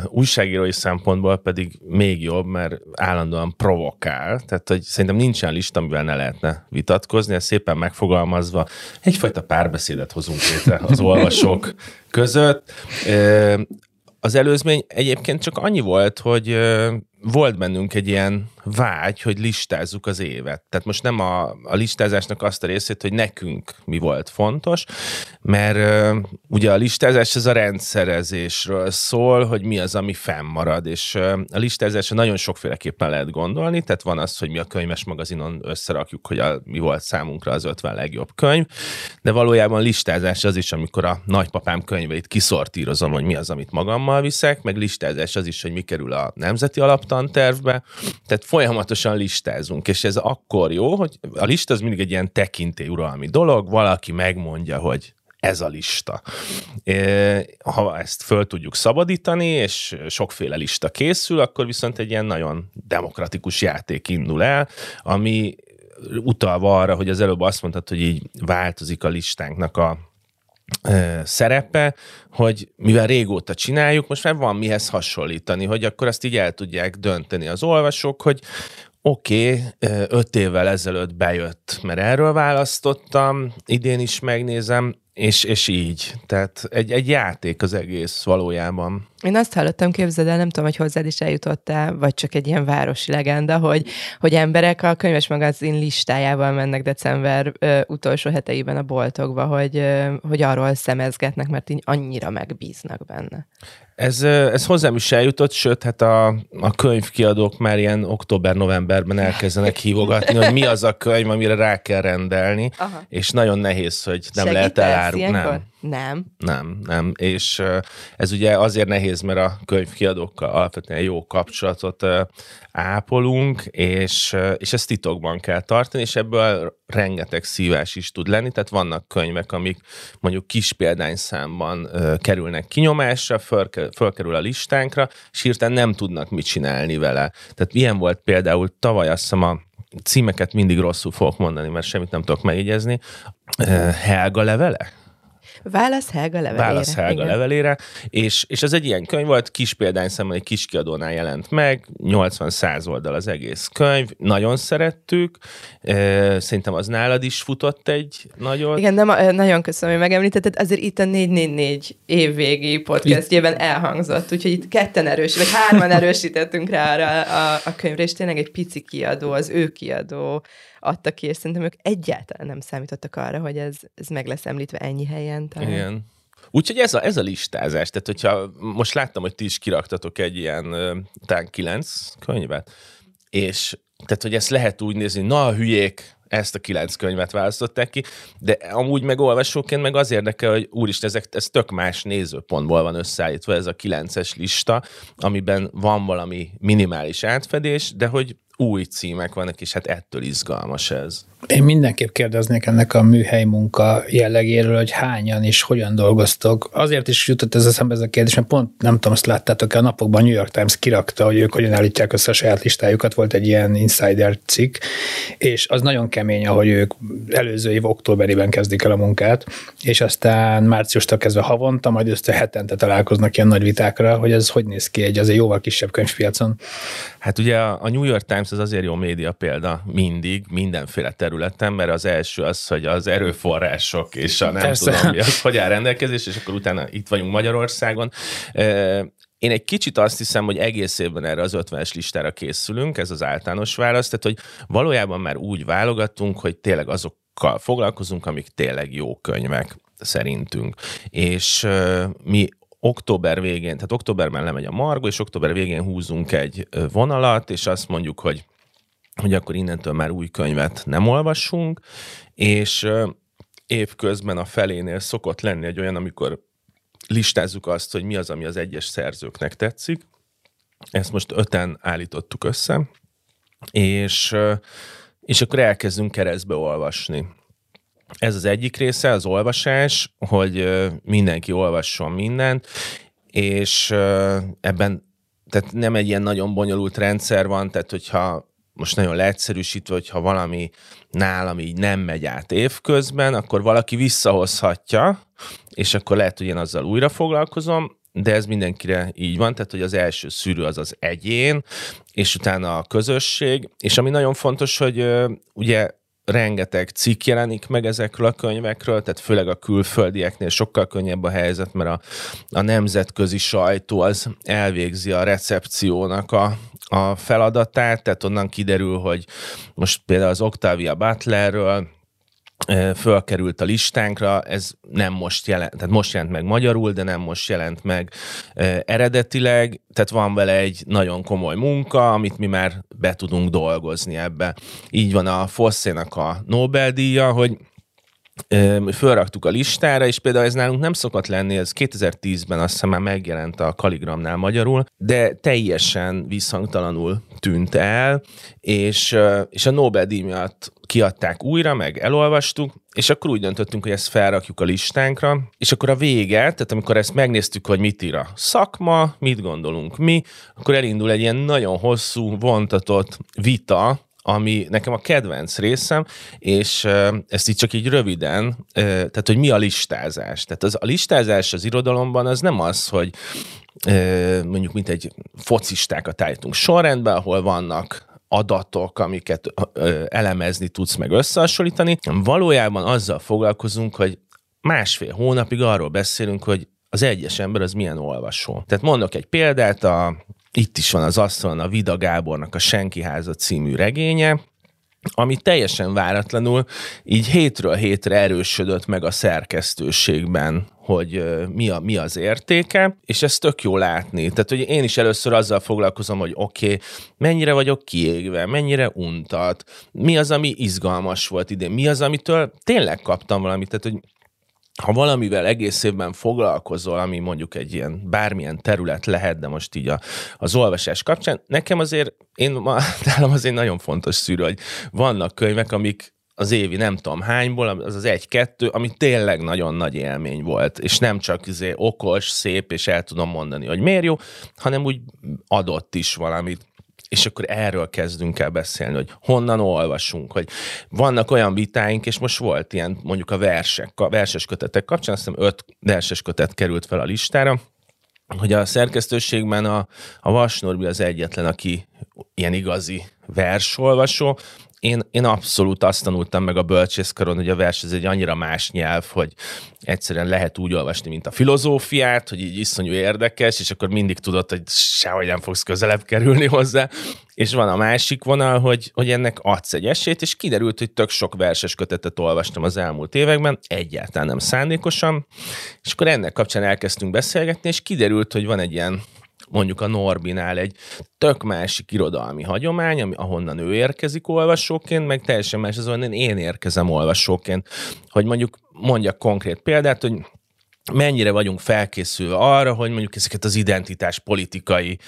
Újságírói szempontból pedig még jobb, mert állandóan provokál. Tehát, hogy szerintem nincsen lista, amivel ne lehetne vitatkozni. Ez szépen megfogalmazva egyfajta párbeszédet hozunk létre az olvasók között. Az előzmény egyébként csak annyi volt, hogy volt bennünk egy ilyen vágy, hogy listázzuk az évet. Tehát most nem a, a listázásnak azt a részét, hogy nekünk mi volt fontos, mert uh, ugye a listázás ez a rendszerezésről szól, hogy mi az, ami fennmarad, és uh, a listázásra nagyon sokféleképpen lehet gondolni, tehát van az, hogy mi a könyves magazinon összerakjuk, hogy a, mi volt számunkra az 50 legjobb könyv, de valójában listázás az is, amikor a nagypapám könyveit kiszortírozom, hogy mi az, amit magammal viszek, meg listázás az is, hogy mi kerül a nemzeti alaptantervbe, tehát folyamatosan listázunk, és ez akkor jó, hogy a lista az mindig egy ilyen tekintélyuralmi dolog, valaki megmondja, hogy ez a lista. Ha ezt föl tudjuk szabadítani, és sokféle lista készül, akkor viszont egy ilyen nagyon demokratikus játék indul el, ami utalva arra, hogy az előbb azt mondtad, hogy így változik a listánknak a szerepe, hogy mivel régóta csináljuk, most már van mihez hasonlítani, hogy akkor azt így el tudják dönteni az olvasók, hogy oké, okay, öt évvel ezelőtt bejött, mert erről választottam, idén is megnézem, és, és így. Tehát egy, egy játék az egész valójában. Én azt hallottam, képzeld el, nem tudom, hogy hozzád is eljutottál, vagy csak egy ilyen városi legenda, hogy, hogy emberek a könyves magazin listájával mennek december ö, utolsó heteiben a boltokba, hogy, ö, hogy arról szemezgetnek, mert így annyira megbíznak benne. Ez, ez hozzám is eljutott, sőt, hát a, a könyvkiadók már ilyen október-novemberben elkezdenek hívogatni, hogy mi az a könyv, amire rá kell rendelni, Aha. és nagyon nehéz, hogy nem Segítesz lehet elárulni. Nem. Nem. Nem, nem. És ez ugye azért nehéz, mert a könyvkiadókkal alapvetően jó kapcsolatot ápolunk, és, és ezt titokban kell tartani, és ebből rengeteg szívás is tud lenni, tehát vannak könyvek, amik mondjuk kis példányszámban kerülnek kinyomásra, fölkerül a listánkra, és hirtelen nem tudnak mit csinálni vele. Tehát ilyen volt például tavaly azt hiszem a címeket mindig rosszul fogok mondani, mert semmit nem tudok megjegyezni. Helga levele? Válasz Helga levelére. Válasz Helga Igen. levelére, és, és ez egy ilyen könyv volt, kis példányszámban egy kis kiadónál jelent meg, 80-100 oldal az egész könyv, nagyon szerettük, szerintem az nálad is futott egy nagyot. Igen, de ma, nagyon köszönöm, hogy megemlítetted, azért itt a 444 évvégi podcastjében elhangzott, úgyhogy itt ketten erős, vagy hárman erősítettünk rá arra a, a könyvre, és tényleg egy pici kiadó, az ő kiadó adta ki, és szerintem ők egyáltalán nem számítottak arra, hogy ez, ez meg lesz említve ennyi helyen. Talán. Igen. Úgyhogy ez a, ez a listázás, tehát hogyha most láttam, hogy ti is kiraktatok egy ilyen talán kilenc könyvet, és tehát, hogy ezt lehet úgy nézni, na a hülyék, ezt a kilenc könyvet választották ki, de amúgy meg olvasóként meg az érdekel, hogy úristen, ezek, ez tök más nézőpontból van összeállítva ez a kilences lista, amiben van valami minimális átfedés, de hogy új címek vannak, és hát ettől izgalmas ez. Én mindenképp kérdeznék ennek a műhely munka jellegéről, hogy hányan és hogyan dolgoztok. Azért is jutott ez eszembe ez a kérdés, mert pont nem tudom, azt láttátok a napokban New York Times kirakta, hogy ők hogyan állítják össze a saját listájukat, volt egy ilyen insider cikk, és az nagyon kemény, ahogy ők előző év októberében kezdik el a munkát, és aztán márciustól kezdve havonta, majd össze hetente találkoznak ilyen nagy vitákra, hogy ez hogy néz ki egy azért jóval kisebb könyvpiacon. Hát ugye a New York Times az azért jó média példa mindig, mindenféle területen, mert az első az, hogy az erőforrások és a nem Persze. tudom mi az, hogy áll rendelkezés, és akkor utána itt vagyunk Magyarországon. Én egy kicsit azt hiszem, hogy egész évben erre az 50-es listára készülünk, ez az általános válasz, tehát hogy valójában már úgy válogatunk, hogy tényleg azokkal foglalkozunk, amik tényleg jó könyvek szerintünk. És mi október végén, tehát októberben lemegy a Margo, és október végén húzunk egy vonalat, és azt mondjuk, hogy hogy akkor innentől már új könyvet nem olvassunk, és évközben a felénél szokott lenni egy olyan, amikor listázzuk azt, hogy mi az, ami az egyes szerzőknek tetszik. Ezt most öten állítottuk össze, és, és akkor elkezdünk keresztbe olvasni. Ez az egyik része, az olvasás, hogy mindenki olvasson mindent, és ebben tehát nem egy ilyen nagyon bonyolult rendszer van, tehát hogyha most nagyon leegyszerűsítve, hogyha valami nálam így nem megy át évközben, akkor valaki visszahozhatja, és akkor lehet, hogy én azzal újra foglalkozom, de ez mindenkire így van, tehát hogy az első szűrő az az egyén, és utána a közösség, és ami nagyon fontos, hogy ugye rengeteg cikk jelenik meg ezekről a könyvekről, tehát főleg a külföldieknél sokkal könnyebb a helyzet, mert a, a nemzetközi sajtó az elvégzi a recepciónak a, a feladatát, tehát onnan kiderül, hogy most például az Octavia Butlerről fölkerült a listánkra, ez nem most jelent, tehát most jelent meg magyarul, de nem most jelent meg eredetileg, tehát van vele egy nagyon komoly munka, amit mi már be tudunk dolgozni ebbe. Így van a Fosszénak a Nobel-díja, hogy fölraktuk a listára, és például ez nálunk nem szokott lenni, ez 2010-ben azt hiszem már megjelent a Kaligramnál magyarul, de teljesen visszhangtalanul tűnt el, és, és a Nobel-díj miatt kiadták újra, meg elolvastuk, és akkor úgy döntöttünk, hogy ezt felrakjuk a listánkra, és akkor a vége, tehát amikor ezt megnéztük, hogy mit ír a szakma, mit gondolunk mi, akkor elindul egy ilyen nagyon hosszú, vontatott vita, ami nekem a kedvenc részem, és ezt így csak így röviden, tehát hogy mi a listázás. Tehát az, a listázás az irodalomban az nem az, hogy mondjuk mint egy focistákat állítunk sorrendbe, ahol vannak adatok, amiket elemezni tudsz meg összehasonlítani. Valójában azzal foglalkozunk, hogy másfél hónapig arról beszélünk, hogy az egyes ember az milyen olvasó. Tehát mondok egy példát, a, itt is van az asztalon a Vida Gábornak a Senki háza című regénye, ami teljesen váratlanul így hétről hétre erősödött meg a szerkesztőségben, hogy mi, a, mi az értéke, és ez tök jó látni. Tehát, hogy én is először azzal foglalkozom, hogy oké, okay, mennyire vagyok kiégve, mennyire untat, mi az, ami izgalmas volt idén, mi az, amitől tényleg kaptam valamit, tehát, hogy ha valamivel egész évben foglalkozol, ami mondjuk egy ilyen bármilyen terület lehet, de most így a, az olvasás kapcsán, nekem azért, én ma, nálam azért nagyon fontos szűrő, hogy vannak könyvek, amik az évi nem tudom hányból, az az egy-kettő, ami tényleg nagyon nagy élmény volt, és nem csak izé okos, szép, és el tudom mondani, hogy miért jó, hanem úgy adott is valamit. És akkor erről kezdünk el beszélni, hogy honnan olvasunk, hogy vannak olyan vitáink, és most volt ilyen mondjuk a versek, a verses kötetek kapcsán, azt hiszem öt verses kötet került fel a listára, hogy a szerkesztőségben a, a Vas Norbi az egyetlen, aki ilyen igazi versolvasó, én, én abszolút azt tanultam meg a bölcsészkaron, hogy a vers ez egy annyira más nyelv, hogy egyszerűen lehet úgy olvasni, mint a filozófiát, hogy így iszonyú érdekes, és akkor mindig tudod, hogy sehogy nem fogsz közelebb kerülni hozzá. És van a másik vonal, hogy, hogy ennek adsz egy esélyt, és kiderült, hogy tök sok verses kötetet olvastam az elmúlt években, egyáltalán nem szándékosan, és akkor ennek kapcsán elkezdtünk beszélgetni, és kiderült, hogy van egy ilyen mondjuk a Norbinál egy tök másik irodalmi hagyomány, ami, ahonnan ő érkezik olvasóként, meg teljesen más az, ahonnan én érkezem olvasóként. Hogy mondjuk mondjak konkrét példát, hogy mennyire vagyunk felkészülve arra, hogy mondjuk ezeket az identitás politikai,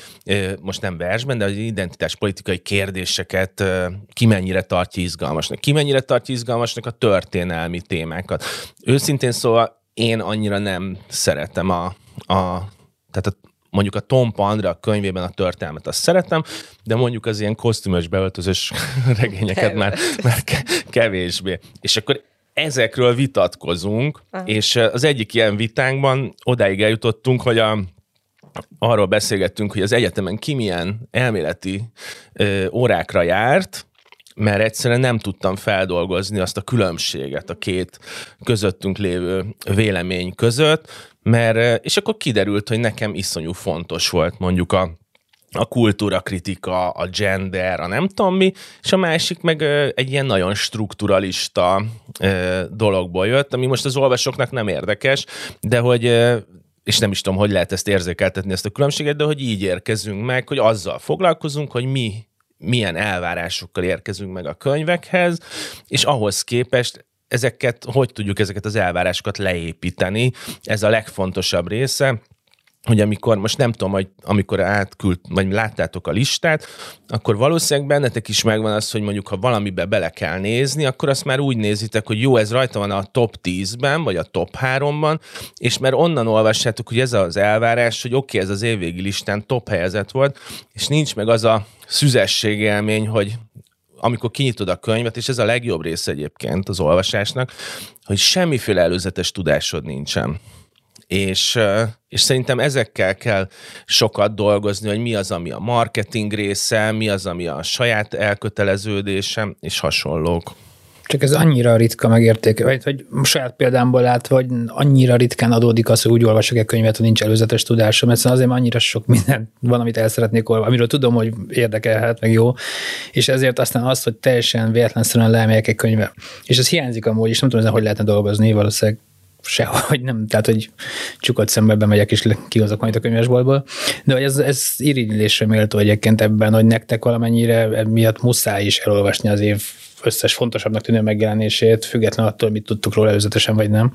most nem versben, de az identitás politikai kérdéseket ki mennyire tartja izgalmasnak. Ki mennyire tartja izgalmasnak a történelmi témákat. Őszintén szóval én annyira nem szeretem a, a tehát a mondjuk a Tom Pandra könyvében a történelmet azt szeretem, de mondjuk az ilyen kosztümös beöltözős regényeket már, már kevésbé. És akkor ezekről vitatkozunk, Aha. és az egyik ilyen vitánkban odáig eljutottunk, hogy a, arról beszélgettünk, hogy az egyetemen ki milyen elméleti ö, órákra járt, mert egyszerűen nem tudtam feldolgozni azt a különbséget a két közöttünk lévő vélemény között, mert, és akkor kiderült, hogy nekem iszonyú fontos volt mondjuk a, a kultúra kritika, a gender, a nem tudom mi, és a másik meg egy ilyen nagyon strukturalista dologból jött, ami most az olvasóknak nem érdekes, de hogy és nem is tudom, hogy lehet ezt érzékeltetni, ezt a különbséget, de hogy így érkezünk meg, hogy azzal foglalkozunk, hogy mi milyen elvárásokkal érkezünk meg a könyvekhez, és ahhoz képest ezeket, hogy tudjuk ezeket az elvárásokat leépíteni, ez a legfontosabb része, hogy amikor, most nem tudom, hogy amikor átkült, vagy láttátok a listát, akkor valószínűleg bennetek is megvan az, hogy mondjuk, ha valamibe bele kell nézni, akkor azt már úgy nézitek, hogy jó, ez rajta van a top 10-ben, vagy a top 3-ban, és mert onnan olvassátok, hogy ez az elvárás, hogy oké, okay, ez az évvégi listán top helyezett volt, és nincs meg az a szüzességélmény, hogy amikor kinyitod a könyvet, és ez a legjobb része egyébként az olvasásnak, hogy semmiféle előzetes tudásod nincsen. És, és szerintem ezekkel kell sokat dolgozni, hogy mi az, ami a marketing része, mi az, ami a saját elköteleződésem, és hasonlók. Csak ez annyira ritka megérték, vagy hogy saját példámból látva, hogy annyira ritkán adódik az, hogy úgy olvasok egy könyvet, hogy nincs előzetes tudásom, mert azért annyira sok minden van, amit el szeretnék olvasni, amiről tudom, hogy érdekelhet, meg jó, és ezért aztán az, hogy teljesen véletlenszerűen leemeljek egy könyve. És ez hiányzik amúgy, és nem tudom, hogy lehetne dolgozni, valószínűleg sehogy nem, tehát hogy csukott szembe bemegyek és kihozok majd a könyvesboltból. De hogy ez, ez irigylésre méltó egyébként ebben, hogy nektek valamennyire miatt muszáj is elolvasni az év összes fontosabbnak tűnő megjelenését, független attól, mit tudtuk róla előzetesen, vagy nem.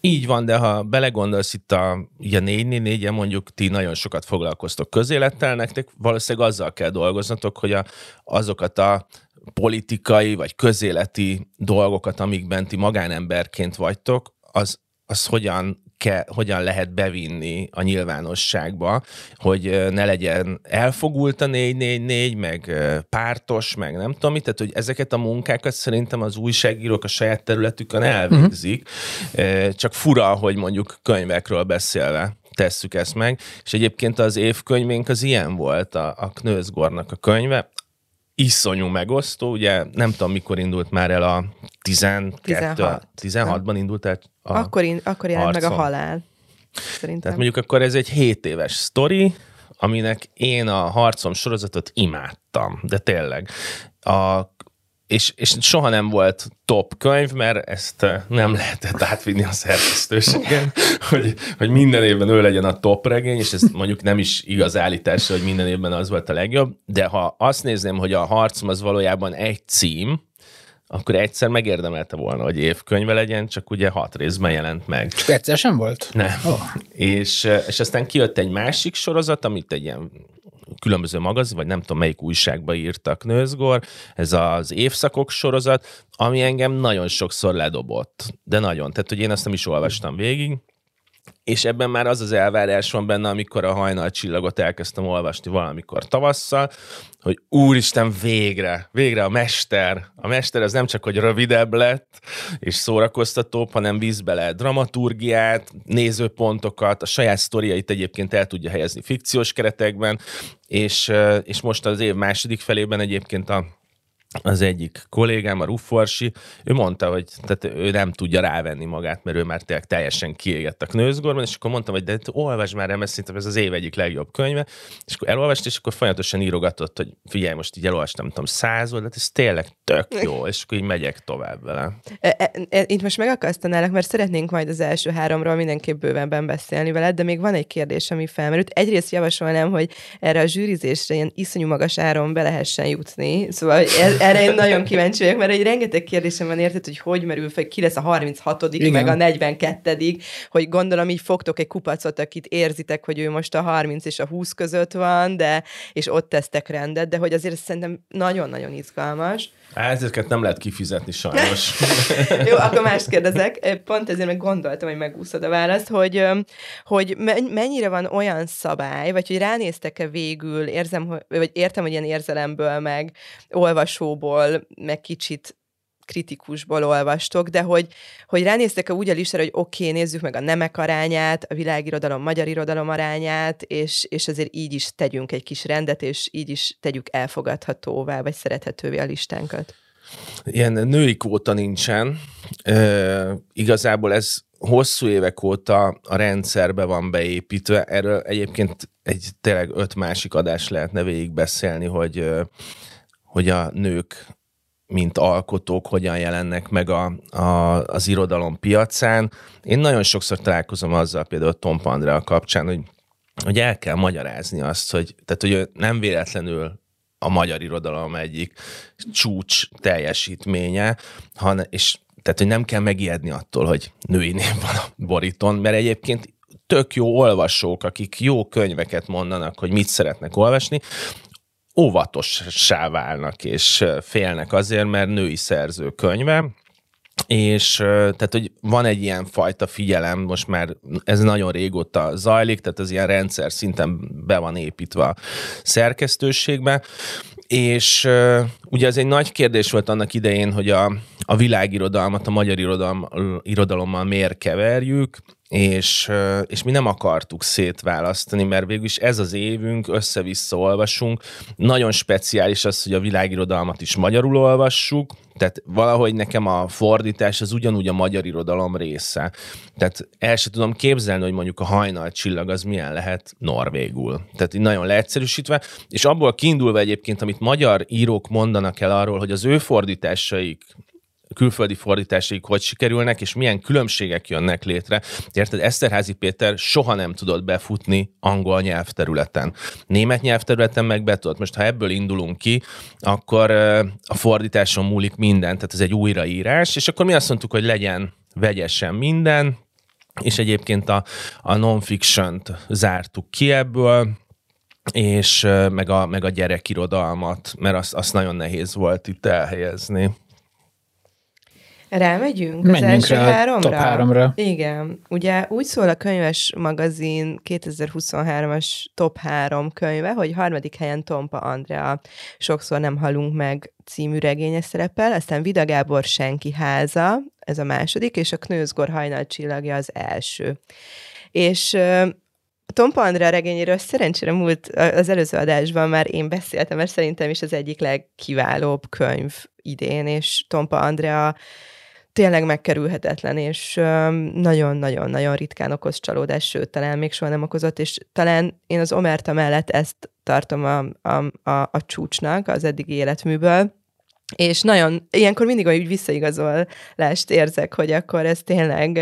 Így van, de ha belegondolsz itt a, ugye 4 4 mondjuk ti nagyon sokat foglalkoztok közélettel, nektek valószínűleg azzal kell dolgoznatok, hogy a, azokat a politikai vagy közéleti dolgokat, amikben ti magánemberként vagytok, az, az hogyan ke, hogyan lehet bevinni a nyilvánosságba, hogy ne legyen elfogult a 444, meg pártos, meg nem tudom mit, tehát hogy ezeket a munkákat szerintem az újságírók a saját területükön elvégzik, uh-huh. csak fura, hogy mondjuk könyvekről beszélve tesszük ezt meg, és egyébként az évkönyvénk az ilyen volt, a, a Knőzgornak a könyve, iszonyú megosztó, ugye nem tudom, mikor indult már el a 12, 16. 16-ban indult el a Akkor, in, akkor jelent meg a halál. Szerintem. Tehát mondjuk akkor ez egy 7 éves sztori, aminek én a harcom sorozatot imádtam, de tényleg. A és, és soha nem volt top könyv, mert ezt eh, nem lehetett átvinni a szerkesztőségen, hogy, hogy minden évben ő legyen a top regény, és ez mondjuk nem is igaz állítás, hogy minden évben az volt a legjobb, de ha azt nézném, hogy a harcom az valójában egy cím, akkor egyszer megérdemelte volna, hogy évkönyve legyen, csak ugye hat részben jelent meg. Csak egyszer sem volt? Nem. Oh. És, eh, és aztán kijött egy másik sorozat, amit egy ilyen különböző magazin, vagy nem tudom melyik újságba írtak Nőzgor, ez az évszakok sorozat, ami engem nagyon sokszor ledobott. De nagyon. Tehát, hogy én azt nem is olvastam végig, és ebben már az az elvárás van benne, amikor a hajnal csillagot elkezdtem olvasni valamikor tavasszal, hogy úristen, végre, végre a mester. A mester az nem csak, hogy rövidebb lett, és szórakoztatóbb, hanem víz bele dramaturgiát, nézőpontokat, a saját sztoriait egyébként el tudja helyezni fikciós keretekben, és, és most az év második felében egyébként a az egyik kollégám, a Rufforsi, ő mondta, hogy tehát ő nem tudja rávenni magát, mert ő már tényleg teljesen kiégett a knőzgorban, és akkor mondtam, hogy de olvasd már, mert szerintem ez az év egyik legjobb könyve, és akkor elolvast, és akkor folyamatosan írogatott, hogy figyelj, most így elolvastam, nem tudom, száz oldalt, ez tényleg tök jó, és akkor így megyek tovább vele. E, e, e, itt most megakasztanálak, mert szeretnénk majd az első háromról mindenképp bővenben beszélni veled, de még van egy kérdés, ami felmerült. Egyrészt javasolnám, hogy erre a zsűrizésre ilyen iszonyú magas áron be lehessen jutni, szóval ez, erre én nagyon kíváncsi vagyok, mert egy rengeteg kérdésem van érted, hogy hogy merül fel, ki lesz a 36 Igen. meg a 42 hogy gondolom így fogtok egy kupacot, akit érzitek, hogy ő most a 30 és a 20 között van, de és ott tesztek rendet, de hogy azért szerintem nagyon-nagyon izgalmas. Ezeket nem lehet kifizetni sajnos. Jó, akkor mást kérdezek. Pont ezért meg gondoltam, hogy megúszod a választ, hogy, hogy mennyire van olyan szabály, vagy hogy ránéztek-e végül, érzem, vagy értem, hogy ilyen érzelemből, meg olvasóból, meg kicsit kritikusból olvastok, de hogy, hogy ránéztek-e úgy a listára, hogy oké, okay, nézzük meg a nemek arányát, a világirodalom, magyar irodalom arányát, és, és azért így is tegyünk egy kis rendet, és így is tegyük elfogadhatóvá, vagy szerethetővé a listánkat. Ilyen női kvóta nincsen. E, igazából ez hosszú évek óta a rendszerbe van beépítve. Erről egyébként egy tényleg öt másik adás lehetne végig beszélni, hogy, hogy a nők mint alkotók hogyan jelennek meg a, a, az irodalom piacán. Én nagyon sokszor találkozom azzal például Tom Pandrea kapcsán, hogy, hogy el kell magyarázni azt, hogy, tehát, hogy nem véletlenül a magyar irodalom egyik csúcs teljesítménye, hanem, és tehát, hogy nem kell megijedni attól, hogy női név van a boríton, mert egyébként tök jó olvasók, akik jó könyveket mondanak, hogy mit szeretnek olvasni, óvatossá válnak, és félnek azért, mert női szerző könyve, és tehát, hogy van egy ilyen fajta figyelem, most már ez nagyon régóta zajlik, tehát ez ilyen rendszer szinten be van építve a szerkesztőségbe, és ugye ez egy nagy kérdés volt annak idején, hogy a, a világirodalmat a magyar irodalom, irodalommal miért keverjük, és, és mi nem akartuk szétválasztani, mert végül is ez az évünk, össze-vissza olvasunk. Nagyon speciális az, hogy a világirodalmat is magyarul olvassuk, tehát valahogy nekem a fordítás az ugyanúgy a magyar irodalom része. Tehát el sem tudom képzelni, hogy mondjuk a hajnal csillag az milyen lehet norvégul. Tehát így nagyon leegyszerűsítve, és abból kiindulva egyébként, amit magyar írók mondanak el arról, hogy az ő fordításaik külföldi fordításaik hogy sikerülnek, és milyen különbségek jönnek létre. Érted, Eszterházi Péter soha nem tudott befutni angol nyelvterületen. Német nyelvterületen meg be. Most ha ebből indulunk ki, akkor a fordításon múlik minden, tehát ez egy újraírás, és akkor mi azt mondtuk, hogy legyen vegyesen minden, és egyébként a, a non-fiction-t zártuk ki ebből, és meg a, meg a gyerekirodalmat, mert azt, azt nagyon nehéz volt itt elhelyezni. Rámegyünk az első rá háromra? top háromra. Igen. Ugye úgy szól a könyves magazin 2023-as top három könyve, hogy harmadik helyen Tompa Andrea Sokszor nem halunk meg című regénye szerepel, aztán Vida Gábor Senki háza, ez a második, és a Knőzgor hajnal csillagja az első. És Tompa Andrea regényéről szerencsére múlt az előző adásban már én beszéltem, mert szerintem is az egyik legkiválóbb könyv idén, és Tompa Andrea tényleg megkerülhetetlen, és nagyon-nagyon-nagyon ritkán okoz csalódás, sőt, talán még soha nem okozott, és talán én az Omerta mellett ezt tartom a, a, a, a csúcsnak az eddigi életműből, és nagyon, ilyenkor mindig olyan visszaigazolást érzek, hogy akkor ez tényleg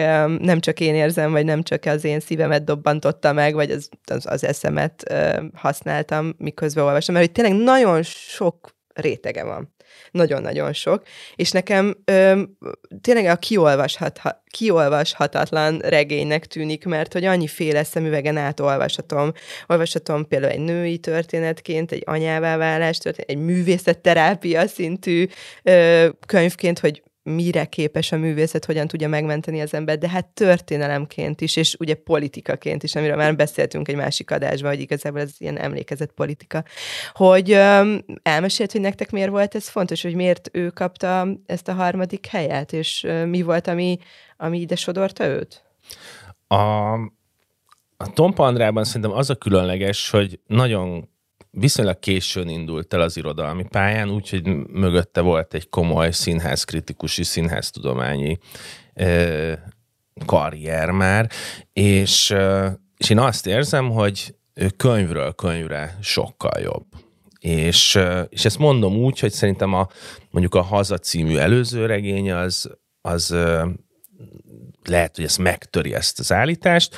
nem csak én érzem, vagy nem csak az én szívemet dobbantotta meg, vagy az, az, az eszemet használtam, miközben olvasom, mert hogy tényleg nagyon sok rétege van nagyon-nagyon sok, és nekem ö, tényleg a kiolvashat, ha, kiolvashatatlan regénynek tűnik, mert hogy annyiféle szemüvegen átolvashatom. Olvashatom például egy női történetként, egy anyává válás történet, egy művészetterápia szintű ö, könyvként, hogy mire képes a művészet, hogyan tudja megmenteni az ember, de hát történelemként is, és ugye politikaként is, amiről már beszéltünk egy másik adásban, hogy igazából ez ilyen emlékezett politika. Hogy um, elmesélt, hogy nektek miért volt ez fontos, hogy miért ő kapta ezt a harmadik helyet, és uh, mi volt, ami, ami ide sodorta őt? A, a Tompa Andrában szerintem az a különleges, hogy nagyon viszonylag későn indult el az irodalmi pályán, úgyhogy mögötte volt egy komoly színházkritikusi, színháztudományi ö, karrier már, és, és én azt érzem, hogy könyvről könyvre sokkal jobb. És, és ezt mondom úgy, hogy szerintem a, mondjuk a Haza című előző regény az, az lehet, hogy ezt megtöri ezt az állítást,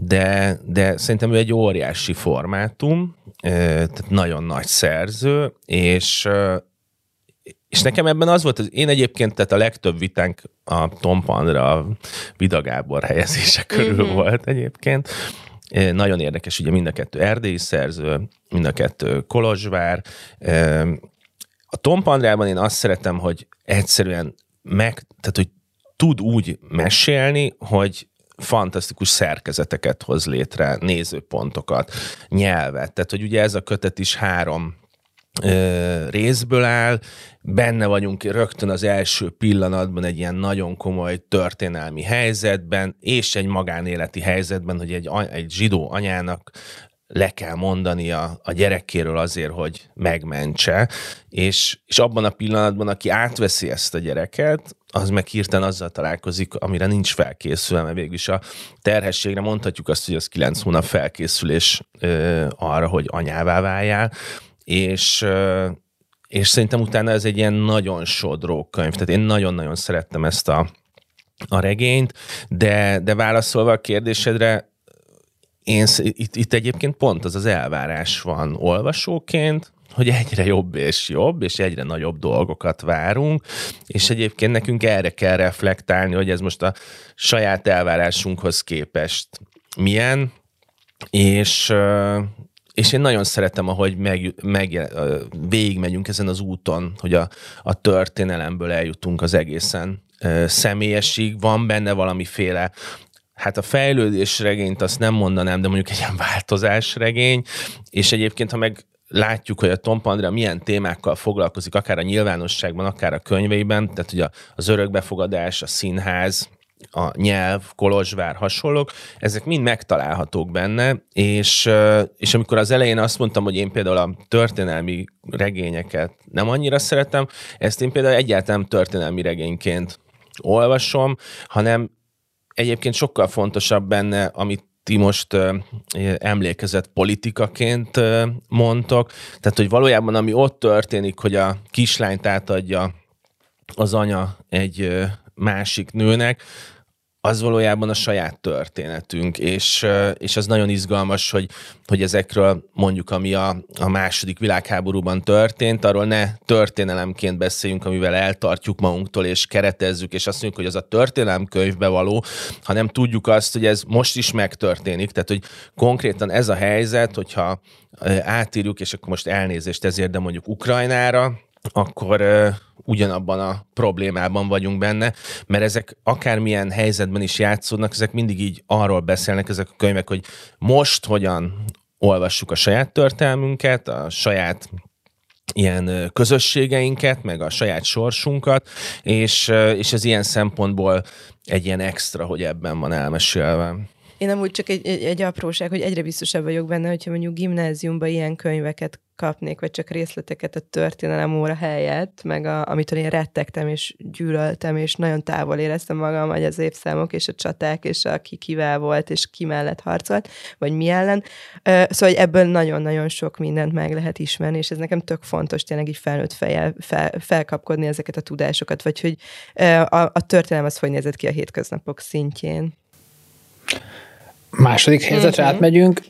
de, de szerintem ő egy óriási formátum, tehát nagyon nagy szerző, és, és nekem ebben az volt, hogy én egyébként, tehát a legtöbb vitánk a Tom Pandra, a Vida Gábor helyezése körül mm-hmm. volt egyébként. Nagyon érdekes, ugye mind a kettő erdélyi szerző, mind a kettő Kolozsvár. A Tom Pandrában én azt szeretem, hogy egyszerűen meg, tehát hogy tud úgy mesélni, hogy fantasztikus szerkezeteket hoz létre, nézőpontokat, nyelvet. Tehát, hogy ugye ez a kötet is három ö, részből áll, benne vagyunk rögtön az első pillanatban egy ilyen nagyon komoly történelmi helyzetben, és egy magánéleti helyzetben, hogy egy, egy zsidó anyának le kell mondani a, a gyerekéről azért, hogy megmentse, és, és abban a pillanatban, aki átveszi ezt a gyereket, az meg hirtelen azzal találkozik, amire nincs felkészülve, mert végülis a terhességre mondhatjuk azt, hogy az kilenc hónap felkészülés ö, arra, hogy anyává váljál, és ö, és szerintem utána ez egy ilyen nagyon sodró könyv. Tehát én nagyon-nagyon szerettem ezt a, a regényt, de, de válaszolva a kérdésedre, én, itt, itt egyébként pont az az elvárás van olvasóként, hogy egyre jobb és jobb, és egyre nagyobb dolgokat várunk, és egyébként nekünk erre kell reflektálni, hogy ez most a saját elvárásunkhoz képest milyen, és, és én nagyon szeretem, ahogy meg, meg, végigmegyünk ezen az úton, hogy a, a történelemből eljutunk az egészen személyesig, van benne valamiféle hát a fejlődés regényt azt nem mondanám, de mondjuk egy ilyen változás regény, és egyébként, ha meg látjuk, hogy a Tom Pandra milyen témákkal foglalkozik, akár a nyilvánosságban, akár a könyveiben, tehát ugye az örökbefogadás, a színház, a nyelv, Kolozsvár, hasonlók, ezek mind megtalálhatók benne, és, és amikor az elején azt mondtam, hogy én például a történelmi regényeket nem annyira szeretem, ezt én például egyáltalán történelmi regényként olvasom, hanem egyébként sokkal fontosabb benne, amit ti most emlékezett politikaként mondtok, tehát hogy valójában ami ott történik, hogy a kislányt átadja az anya egy másik nőnek, az valójában a saját történetünk, és, és az nagyon izgalmas, hogy, hogy ezekről mondjuk, ami a, a második világháborúban történt, arról ne történelemként beszéljünk, amivel eltartjuk magunktól, és keretezzük, és azt mondjuk, hogy az a történelemkönyvbe való, hanem tudjuk azt, hogy ez most is megtörténik, tehát hogy konkrétan ez a helyzet, hogyha átírjuk, és akkor most elnézést ezért, de mondjuk Ukrajnára, akkor uh, ugyanabban a problémában vagyunk benne, mert ezek akármilyen helyzetben is játszódnak, ezek mindig így arról beszélnek, ezek a könyvek, hogy most hogyan olvassuk a saját történelmünket, a saját ilyen közösségeinket, meg a saját sorsunkat, és, és ez ilyen szempontból egy ilyen extra, hogy ebben van elmesélve. Én amúgy csak egy, egy, egy apróság, hogy egyre biztosabb vagyok benne, hogyha mondjuk gimnáziumban ilyen könyveket kapnék, vagy csak részleteket a történelem óra helyett, meg a, amitől én rettegtem és gyűlöltem, és nagyon távol éreztem magam, hogy az évszámok és a csaták, és a ki kivel volt, és ki mellett harcolt, vagy mi ellen. Szóval ebből nagyon-nagyon sok mindent meg lehet ismerni, és ez nekem tök fontos tényleg így felnőtt fejjel fel, felkapkodni ezeket a tudásokat, vagy hogy a, a történelem az hogy nézett ki a hétköznapok szintjén. Második helyzetre uh-huh. átmegyünk.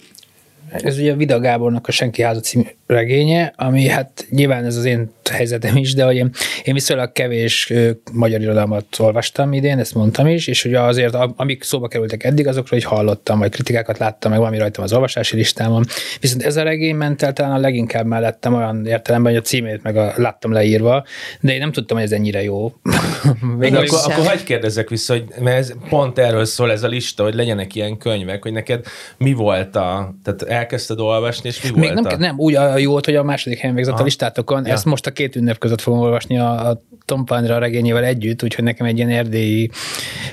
Ez ugye Vida Gábornak a Senki háza című regénye, ami hát nyilván ez az én helyzetem is, de hogy én, én viszonylag kevés magyar irodalmat olvastam idén, ezt mondtam is, és hogy azért amik szóba kerültek eddig, azokról hogy hallottam, vagy kritikákat láttam, meg valami rajtam az olvasási listámon. Viszont ez a regény ment el talán a leginkább mellettem olyan értelemben, hogy a címét meg a, láttam leírva, de én nem tudtam, hogy ez ennyire jó. Még akkor, akkor hagyd kérdezek vissza, hogy mert ez pont erről szól ez a lista, hogy legyenek ilyen könyvek, hogy neked mi volt a, tehát elkezdted olvasni, és mi Még volt nem, a... nem, úgy a jó volt, hogy a második helyen végzett a listátokon, Ja. ezt most a két ünnep között fogom olvasni a, a Tom Pandra regényével együtt, úgyhogy nekem egy ilyen erdélyi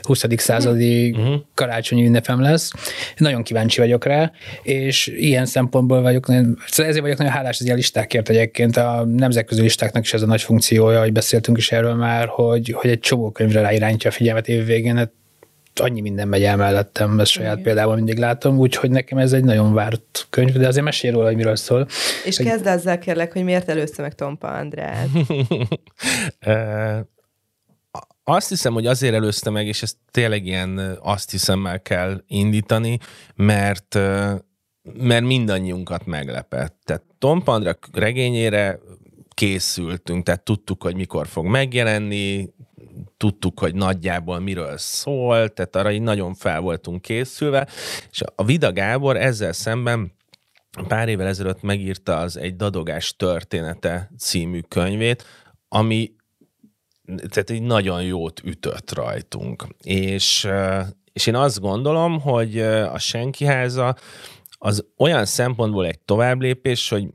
20. századi Mhm. karácsonyi ünnepem lesz. Nagyon kíváncsi vagyok rá, és ilyen szempontból vagyok, szóval ezért vagyok nagyon hálás az ilyen listákért egyébként. A nemzetközi listáknak is ez a nagy funkciója, hogy beszéltünk is erről már, hogy, hogy egy csomó könyvre ráirányítja a figyelmet évvégén, hát annyi minden megy el mellettem, ezt saját példával mindig látom, úgyhogy nekem ez egy nagyon várt könyv, de azért mesélj róla, hogy miről szól. És Hogy- kezd azzal kérlek, hogy miért előzte meg Tompa Andrát. Ö, azt hiszem, hogy azért előzte meg, és ezt tényleg ilyen azt hiszemmel kell indítani, mert mert mindannyiunkat meglepett. Tehát Tom Pandra regényére készültünk, tehát tudtuk, hogy mikor fog megjelenni, tudtuk, hogy nagyjából miről szól, tehát arra így nagyon fel voltunk készülve, és a Vida Gábor ezzel szemben pár évvel ezelőtt megírta az Egy dadogás története című könyvét, ami tehát egy nagyon jót ütött rajtunk. És, és én azt gondolom, hogy a Senki háza az olyan szempontból egy továbblépés, hogy,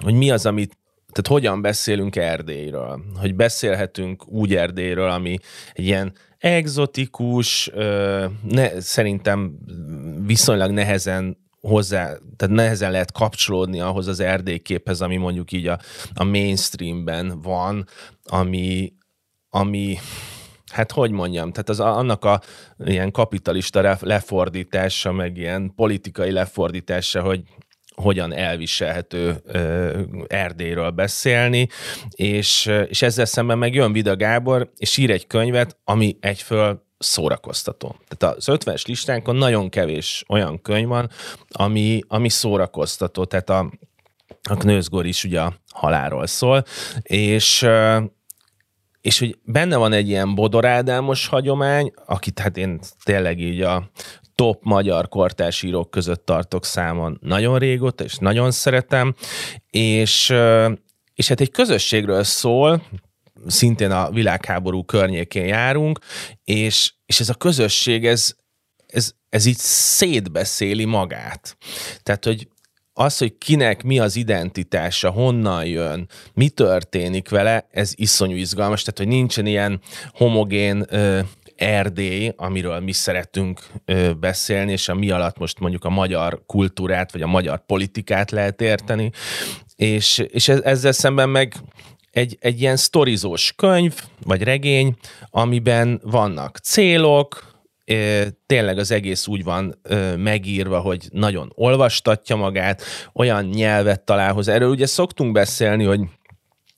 hogy mi az, amit tehát hogyan beszélünk Erdélyről, hogy beszélhetünk úgy Erdélyről, ami egy ilyen egzotikus, ne, szerintem viszonylag nehezen hozzá, tehát nehezen lehet kapcsolódni ahhoz az erdélyképhez, ami mondjuk így a, a mainstreamben van, ami, ami hát hogy mondjam, tehát az annak a ilyen kapitalista lefordítása, meg ilyen politikai lefordítása, hogy hogyan elviselhető Erdélyről beszélni, és, és ezzel szemben meg jön Vida Gábor, és ír egy könyvet, ami egyföl szórakoztató. Tehát az 50-es listánkon nagyon kevés olyan könyv van, ami, ami szórakoztató. Tehát a, a Knőzgor is ugye a halálról szól, és és hogy benne van egy ilyen bodorádámos hagyomány, akit hát én tényleg így a top magyar kortársírók között tartok számon nagyon régóta, és nagyon szeretem, és, és hát egy közösségről szól, szintén a világháború környékén járunk, és, és ez a közösség, ez, ez, ez így szétbeszéli magát. Tehát, hogy az, hogy kinek mi az identitása, honnan jön, mi történik vele, ez iszonyú izgalmas, tehát, hogy nincsen ilyen homogén ö, Erdély, amiről mi szeretünk beszélni, és a mi alatt most mondjuk a magyar kultúrát, vagy a magyar politikát lehet érteni, és, és ez, ezzel szemben meg egy, egy ilyen sztorizós könyv, vagy regény, amiben vannak célok, tényleg az egész úgy van megírva, hogy nagyon olvastatja magát, olyan nyelvet talál hozzá. Erről ugye szoktunk beszélni, hogy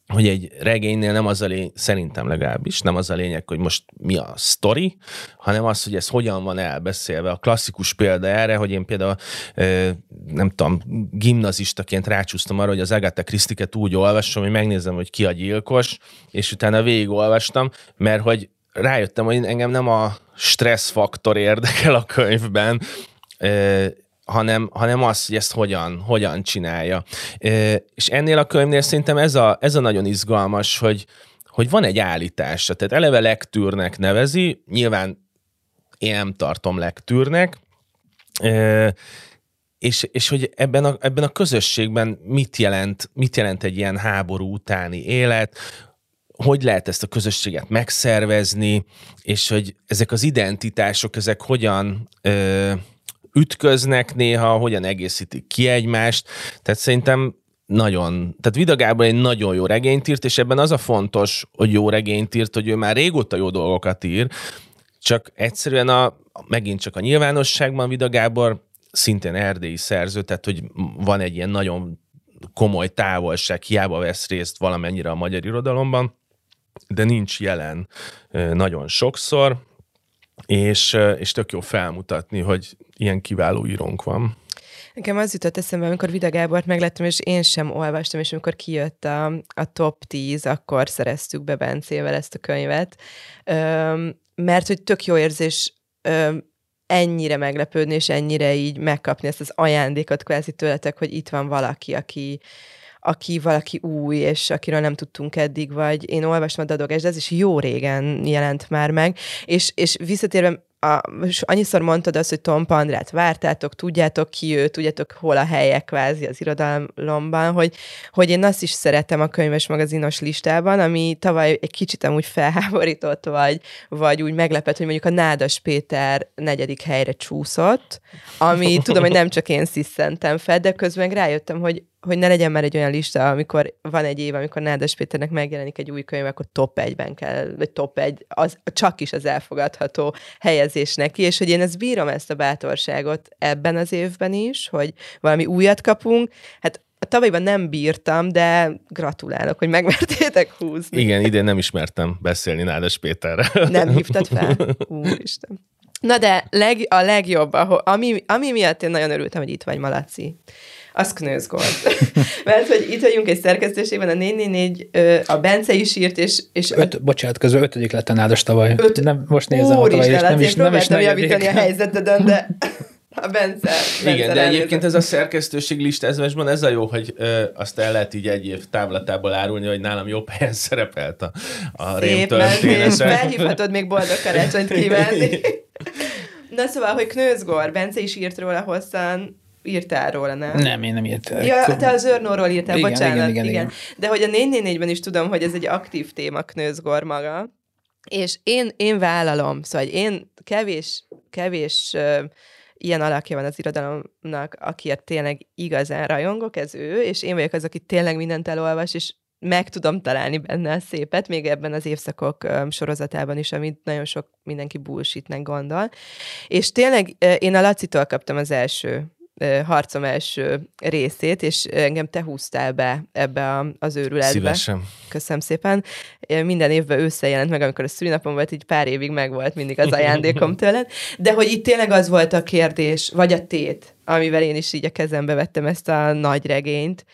hogy egy regénynél nem az a lény, szerintem legalábbis, nem az a lényeg, hogy most mi a sztori, hanem az, hogy ez hogyan van elbeszélve. A klasszikus példa erre, hogy én például nem tudom, gimnazistaként rácsúsztam arra, hogy az Agatha Christie-ket úgy olvasom, hogy megnézem, hogy ki a gyilkos, és utána végigolvastam, mert hogy rájöttem, hogy engem nem a stressz faktor érdekel a könyvben, hanem, hanem az, hogy ezt hogyan, hogyan csinálja. És ennél a könyvnél szerintem ez a, ez a nagyon izgalmas, hogy, hogy van egy állítása. Tehát eleve lektűrnek nevezi, nyilván én nem tartom lektűrnek, Ö, és, és hogy ebben a, ebben a közösségben mit jelent, mit jelent egy ilyen háború utáni élet, hogy lehet ezt a közösséget megszervezni, és hogy ezek az identitások, ezek hogyan ö, ütköznek néha, hogyan egészítik ki egymást. Tehát szerintem nagyon, tehát Vida Gábor egy nagyon jó regényt írt, és ebben az a fontos, hogy jó regényt írt, hogy ő már régóta jó dolgokat ír, csak egyszerűen a, megint csak a nyilvánosságban Vida Gábor szintén erdélyi szerző, tehát hogy van egy ilyen nagyon komoly távolság, hiába vesz részt valamennyire a magyar irodalomban, de nincs jelen nagyon sokszor, és, és tök jó felmutatni, hogy ilyen kiváló írónk van. Nekem az jutott eszembe, amikor Vida Gábort meglettem, és én sem olvastam, és amikor kijött a, a top 10, akkor szereztük be Bencével ezt a könyvet, Öm, mert hogy tök jó érzés öm, ennyire meglepődni, és ennyire így megkapni ezt az ajándékot kvázi tőletek, hogy itt van valaki, aki, aki valaki új, és akiről nem tudtunk eddig, vagy én olvastam a Dadogás, de ez is jó régen jelent már meg, és, és visszatérve a, annyiszor mondtad azt, hogy Tom Pandrát vártátok, tudjátok ki ő, tudjátok hol a helye kvázi az irodalomban, hogy, hogy én azt is szeretem a könyves magazinos listában, ami tavaly egy kicsit amúgy felháborított, vagy, vagy úgy meglepett, hogy mondjuk a Nádas Péter negyedik helyre csúszott, ami tudom, hogy nem csak én sziszentem fel, de közben rájöttem, hogy hogy ne legyen már egy olyan lista, amikor van egy év, amikor Nádas Péternek megjelenik egy új könyv, akkor top 1-ben kell, vagy top 1, az csak is az elfogadható helyezés neki, és hogy én ezt bírom ezt a bátorságot ebben az évben is, hogy valami újat kapunk. Hát a tavalyban nem bírtam, de gratulálok, hogy megmertétek húzni. Igen, idén nem ismertem beszélni Nádas Péterrel. Nem hívtad fel? Úristen. Na de leg, a legjobb, ahol, ami, ami miatt én nagyon örültem, hogy itt vagy, Malaci az knőzgolt. Mert hogy itt vagyunk egy szerkesztőségben, a 444, a Bence is írt, és... és Öt, a... bocsánat, közül ötödik lett a nádas tavaly. Öt... Nem, most nézem Úr a tavaly, és nem is, nem is javítani a helyzeteden, de a Bence. Bence Igen, de egyébként ez a szerkesztőség listázásban ez a jó, hogy ö, azt el lehet így egy év távlatából árulni, hogy nálam jobb helyen szerepelt a, a történet. Felhívhatod még boldog karácsonyt kívánni. Na szóval, hogy Knőzgor, Bence is írt róla hosszan, írtál róla, nem? Nem, én nem írtam. Ja, te az Örnóról írtál, igen, bocsánat. Igen, igen, igen. igen. De hogy a 444-ben is tudom, hogy ez egy aktív téma Knőzgor maga, és én, én vállalom, szóval én kevés, kevés uh, ilyen alakja van az irodalomnak, akiért tényleg igazán rajongok, ez ő, és én vagyok az, aki tényleg mindent elolvas, és meg tudom találni benne a szépet, még ebben az évszakok sorozatában is, amit nagyon sok mindenki bullshitnek gondol. És tényleg én a Lacitól kaptam az első harcom első részét, és engem te húztál be ebbe a, az őrületbe. Szívesen. Köszönöm szépen. Minden évben ősszel jelent meg, amikor a szülinapom volt, így pár évig meg volt mindig az ajándékom tőled. De hogy itt tényleg az volt a kérdés, vagy a tét, amivel én is így a kezembe vettem ezt a nagy regényt,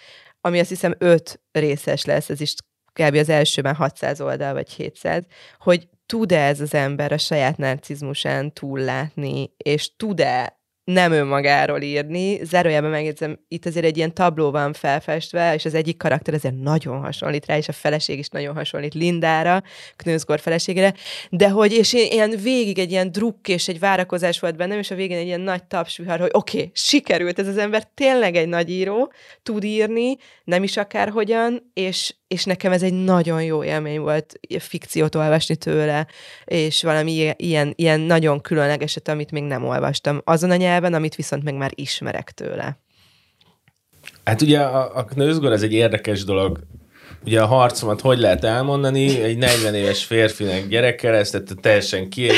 ami azt hiszem öt részes lesz, ez is kb. az elsőben 600 oldal, vagy 700, hogy tud-e ez az ember a saját narcizmusán túllátni, és tud-e nem önmagáról írni. Zárójában megjegyzem, itt azért egy ilyen tabló van felfestve, és az egyik karakter azért nagyon hasonlít rá, és a feleség is nagyon hasonlít Lindára, Knőzgor feleségére, de hogy, és ilyen végig egy ilyen drukk és egy várakozás volt bennem, és a végén egy ilyen nagy tapsvihar, hogy oké, okay, sikerült ez az ember, tényleg egy nagy író, tud írni, nem is akárhogyan, és, és nekem ez egy nagyon jó élmény volt fikciót olvasni tőle, és valami ilyen, ilyen nagyon különlegeset, amit még nem olvastam azon a nyelven, amit viszont meg már ismerek tőle. Hát ugye a, a knőzgor ez egy érdekes dolog. Ugye a harcomat hogy lehet elmondani? Egy 40 éves férfinek gyerekkel, ezt teljesen ki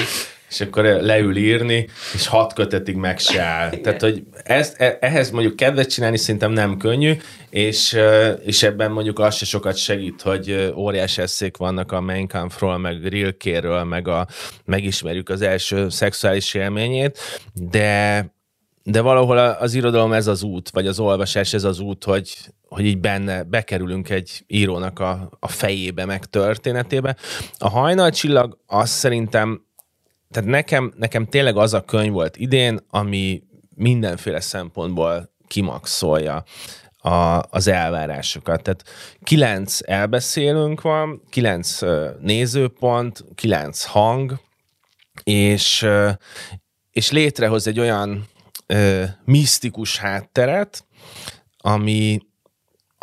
és akkor leül írni, és hat kötetig meg se áll. Tehát, hogy ezt, e, ehhez mondjuk kedvet csinálni szerintem nem könnyű, és, és ebben mondjuk az se sokat segít, hogy óriás eszék vannak a Mein Kampfról, meg Rilkéről, meg a, megismerjük az első szexuális élményét, de de valahol az irodalom ez az út, vagy az olvasás ez az út, hogy, hogy így benne bekerülünk egy írónak a, a fejébe, meg történetébe. A hajnalcsillag azt szerintem tehát nekem, nekem tényleg az a könyv volt idén, ami mindenféle szempontból kimaxolja a, az elvárásokat. Tehát kilenc elbeszélünk van, kilenc nézőpont, kilenc hang, és, és létrehoz egy olyan ö, misztikus hátteret, ami,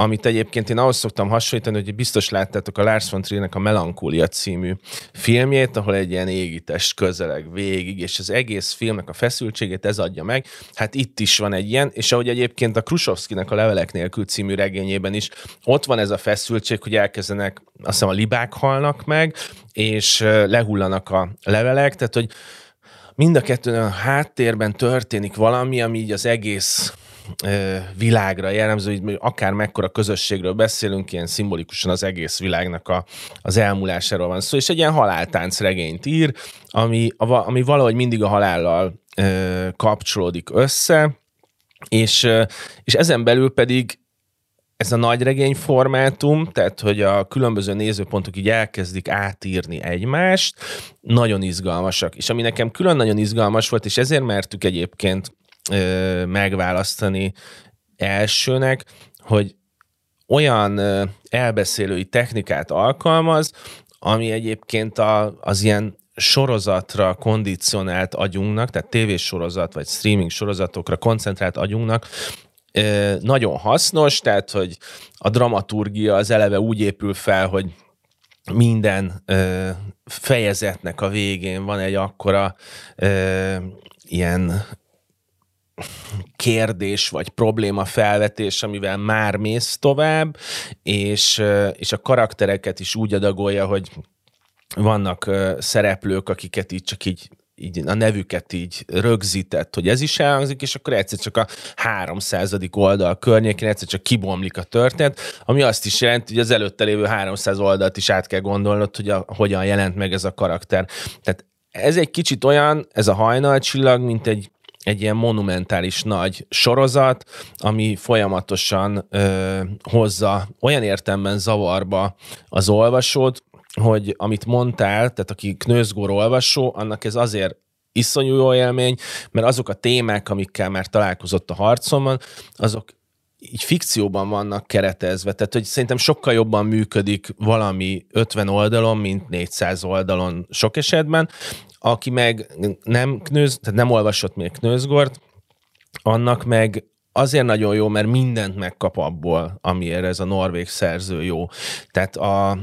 amit egyébként én ahhoz szoktam hasonlítani, hogy biztos láttátok a Lars von Trier-nek a Melankólia című filmjét, ahol egy ilyen égitest közeleg végig, és az egész filmnek a feszültségét ez adja meg. Hát itt is van egy ilyen, és ahogy egyébként a Krusovszkinek a Levelek nélkül című regényében is ott van ez a feszültség, hogy elkezdenek, azt hiszem a libák halnak meg, és lehullanak a levelek, tehát hogy mind a kettőn a háttérben történik valami, ami így az egész világra jellemző, hogy akár mekkora közösségről beszélünk, ilyen szimbolikusan az egész világnak a, az elmúlásáról van szó, és egy ilyen haláltánc regényt ír, ami, ami valahogy mindig a halállal kapcsolódik össze, És, és ezen belül pedig ez a nagy regény formátum, tehát hogy a különböző nézőpontok így elkezdik átírni egymást, nagyon izgalmasak. És ami nekem külön nagyon izgalmas volt, és ezért mertük egyébként ö, megválasztani elsőnek, hogy olyan ö, elbeszélői technikát alkalmaz, ami egyébként a, az ilyen sorozatra kondicionált agyunknak, tehát tévésorozat vagy streaming sorozatokra koncentrált agyunknak nagyon hasznos, tehát hogy a dramaturgia az eleve úgy épül fel, hogy minden ö, fejezetnek a végén van egy akkora ö, ilyen kérdés vagy probléma felvetés, amivel már mész tovább, és, és a karaktereket is úgy adagolja, hogy vannak szereplők, akiket így csak így így a nevüket így rögzített, hogy ez is elhangzik, és akkor egyszer csak a 300. oldal környékén egyszer csak kibomlik a történet, ami azt is jelenti, hogy az előtte lévő 300 oldalt is át kell gondolnod, hogy a, hogyan jelent meg ez a karakter. Tehát ez egy kicsit olyan, ez a hajnalcsillag, mint egy egy ilyen monumentális nagy sorozat, ami folyamatosan ö, hozza olyan értemben zavarba az olvasót, hogy amit mondtál, tehát aki Knőzgór olvasó, annak ez azért iszonyú jó élmény, mert azok a témák, amikkel már találkozott a harcomban, azok így fikcióban vannak keretezve, tehát hogy szerintem sokkal jobban működik valami 50 oldalon, mint 400 oldalon sok esetben. Aki meg nem knőz, tehát nem olvasott még Knőzgort, annak meg azért nagyon jó, mert mindent megkap abból, amiért ez a norvég szerző jó. Tehát a,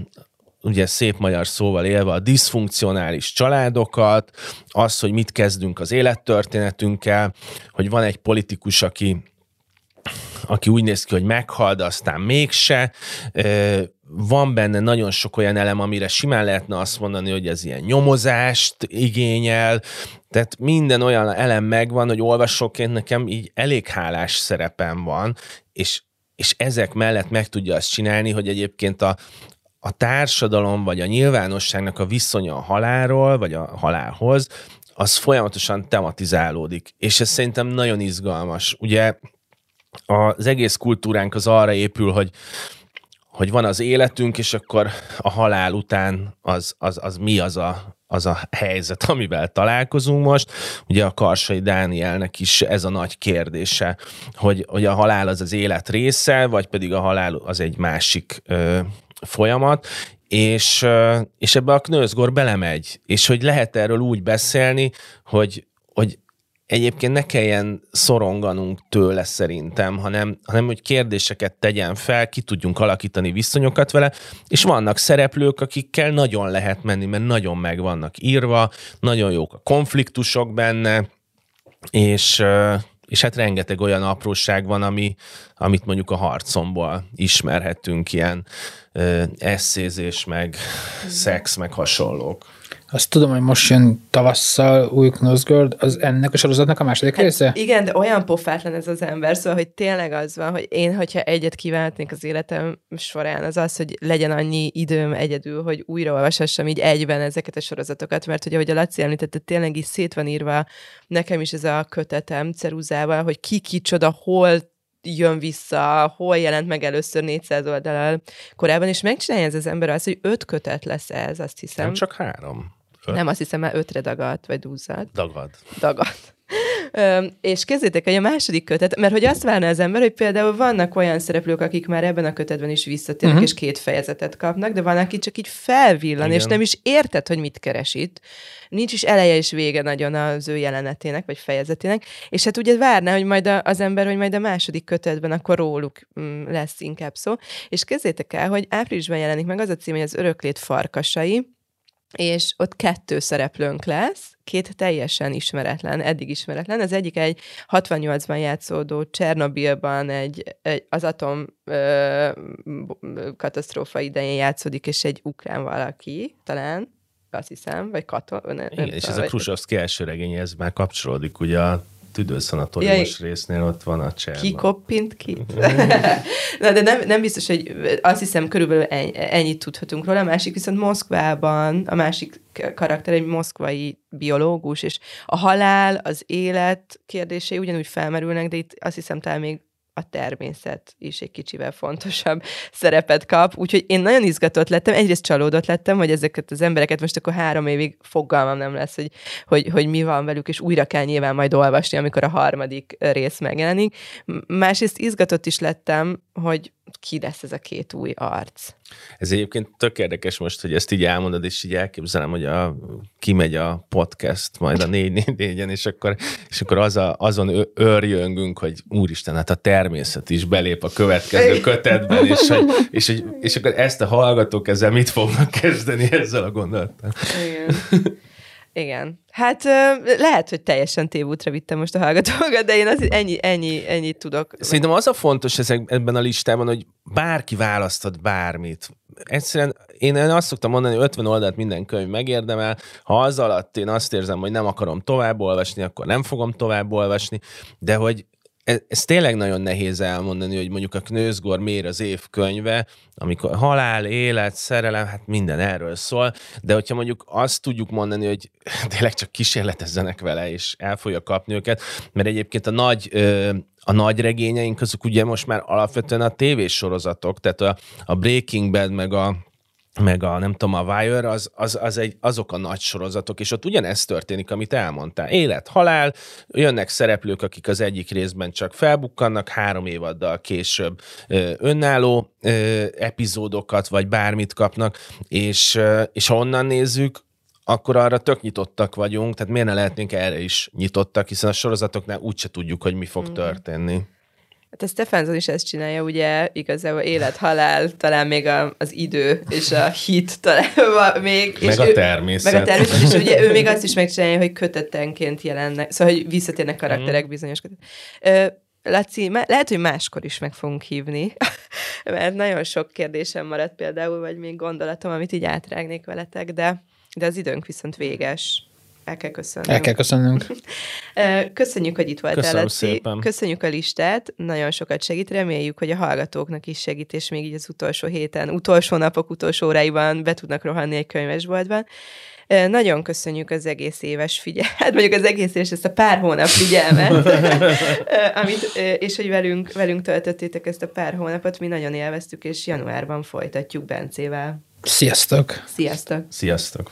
ugye szép magyar szóval élve a diszfunkcionális családokat, az, hogy mit kezdünk az élettörténetünkkel, hogy van egy politikus, aki aki úgy néz ki, hogy meghal, de aztán mégse. Van benne nagyon sok olyan elem, amire simán lehetne azt mondani, hogy ez ilyen nyomozást igényel, tehát minden olyan elem megvan, hogy olvasóként nekem így elég hálás szerepem van, és és ezek mellett meg tudja azt csinálni, hogy egyébként a, a társadalom vagy a nyilvánosságnak a viszonya a halálról, vagy a halálhoz, az folyamatosan tematizálódik. És ez szerintem nagyon izgalmas. Ugye az egész kultúránk az arra épül, hogy hogy van az életünk, és akkor a halál után az, az, az mi az a, az a helyzet, amivel találkozunk most. Ugye a Karsai Dánielnek is ez a nagy kérdése, hogy, hogy a halál az az élet része, vagy pedig a halál az egy másik ö, folyamat, és, és ebbe a knőzgor belemegy, és hogy lehet erről úgy beszélni, hogy, hogy egyébként ne kelljen szoronganunk tőle szerintem, hanem, hanem hogy kérdéseket tegyen fel, ki tudjunk alakítani viszonyokat vele, és vannak szereplők, akikkel nagyon lehet menni, mert nagyon meg vannak írva, nagyon jók a konfliktusok benne, és, és hát rengeteg olyan apróság van, ami, amit mondjuk a harcomból ismerhetünk, ilyen eszézés, meg szex, meg hasonlók. Azt tudom, hogy most jön tavasszal új Knosgird, az ennek a sorozatnak a második hát része? Igen, de olyan pofátlan ez az ember, szóval, hogy tényleg az van, hogy én, hogyha egyet kívánhatnék az életem során, az az, hogy legyen annyi időm egyedül, hogy újraolvashassam így egyben ezeket a sorozatokat, mert hogy ahogy a Laci említette, tényleg is szét van írva nekem is ez a kötetem ceruzával, hogy ki kicsoda, hol jön vissza, hol jelent meg először 400 oldalal korábban, és megcsinálja ez az ember azt, hogy öt kötet lesz ez, azt hiszem. Nem csak három. Öt. Nem, azt hiszem, már ötre dagadt, vagy dúzzad. Dagad. Dagad. Ö, és kezdjétek, hogy a második kötet, mert hogy azt várna az ember, hogy például vannak olyan szereplők, akik már ebben a kötetben is visszatérnek, uh-huh. és két fejezetet kapnak, de van, aki csak így felvillan, Igen. és nem is érted, hogy mit keres itt. Nincs is eleje és vége nagyon az ő jelenetének, vagy fejezetének, és hát ugye várná, hogy majd az ember, hogy majd a második kötetben akkor róluk mm, lesz inkább szó, és kezdjétek el, hogy áprilisban jelenik meg az a cím, hogy az öröklét farkasai, és ott kettő szereplőnk lesz, két teljesen ismeretlen, eddig ismeretlen. Az egyik egy 68-ban játszódó Csernobilban egy, egy az atom ö, katasztrófa idején játszódik, és egy ukrán valaki, talán, azt hiszem, vagy katon. Igen, és ez vagy... a Krusovszki első regény, ez már kapcsolódik ugye a tüdőszanatóriumos résznél ott van a cserba. Ki koppint ki? Na, de nem, nem biztos, hogy azt hiszem körülbelül ennyit tudhatunk róla. A másik viszont Moszkvában, a másik karakter egy moszkvai biológus, és a halál, az élet kérdései ugyanúgy felmerülnek, de itt azt hiszem talán még a természet is egy kicsivel fontosabb szerepet kap. Úgyhogy én nagyon izgatott lettem, egyrészt csalódott lettem, hogy ezeket az embereket most akkor három évig fogalmam nem lesz, hogy, hogy, hogy mi van velük, és újra kell nyilván majd olvasni, amikor a harmadik rész megjelenik. Másrészt izgatott is lettem, hogy ki lesz ez a két új arc. Ez egyébként tök érdekes most, hogy ezt így elmondod, és így elképzelem, hogy a, kimegy a podcast majd a 444-en, és akkor, és akkor az a, azon őrjöngünk, hogy úristen, hát a természet is belép a következő kötetben, és, hogy, és, hogy, és akkor ezt a hallgatók ezzel mit fognak kezdeni ezzel a gondolattal? Igen. Igen. Hát lehet, hogy teljesen tévútra vittem most a hallgatókat, de én az ennyi, ennyi, ennyit tudok. Szerintem az a fontos ezek, ebben a listában, hogy bárki választhat bármit. Egyszerűen én azt szoktam mondani, hogy 50 oldalt minden könyv megérdemel. Ha az alatt én azt érzem, hogy nem akarom tovább olvasni, akkor nem fogom tovább olvasni, de hogy ez, ez tényleg nagyon nehéz elmondani, hogy mondjuk a Knőzgor miért az év könyve, amikor halál, élet, szerelem, hát minden erről szól, de hogyha mondjuk azt tudjuk mondani, hogy tényleg csak kísérletezzenek vele, és el fogja kapni őket, mert egyébként a nagy a nagy regényeink azok ugye most már alapvetően a tévésorozatok, tehát a, a Breaking Bad, meg a meg a, nem tudom, a Wire, az, az, az egy, azok a nagy sorozatok, és ott ugyanezt történik, amit elmondtál. Élet, halál, jönnek szereplők, akik az egyik részben csak felbukkannak, három évaddal később ö, önálló ö, epizódokat, vagy bármit kapnak, és, ö, és ha onnan nézzük, akkor arra tök nyitottak vagyunk, tehát miért ne lehetnénk erre is nyitottak, hiszen a sorozatoknál úgyse tudjuk, hogy mi fog mm. történni. Hát a Stefanson is ezt csinálja, ugye igazából élet, halál, talán még a, az idő és a hit talán még. Meg és a természet. Ő, meg a természet, és ugye ő még azt is megcsinálja, hogy kötetenként jelennek, szóval, hogy visszatérnek karakterek mm. bizonyos kötet. Laci, lehet, hogy máskor is meg fogunk hívni, mert nagyon sok kérdésem maradt például, vagy még gondolatom, amit így átrágnék veletek, de, de az időnk viszont véges el kell köszönnünk. El kell köszönnünk. Köszönjük, hogy itt voltál, Köszönöm Laci. szépen. Köszönjük a listát, nagyon sokat segít. Reméljük, hogy a hallgatóknak is segít, és még így az utolsó héten, utolsó napok, utolsó óráiban be tudnak rohanni egy könyvesboltban. Nagyon köszönjük az egész éves figyelmet, hát mondjuk az egész éves, ezt a pár hónap figyelmet, amit, és hogy velünk, velünk töltöttétek ezt a pár hónapot, mi nagyon élveztük, és januárban folytatjuk Bencével. Sziasztok! Sziasztok! Sziasztok!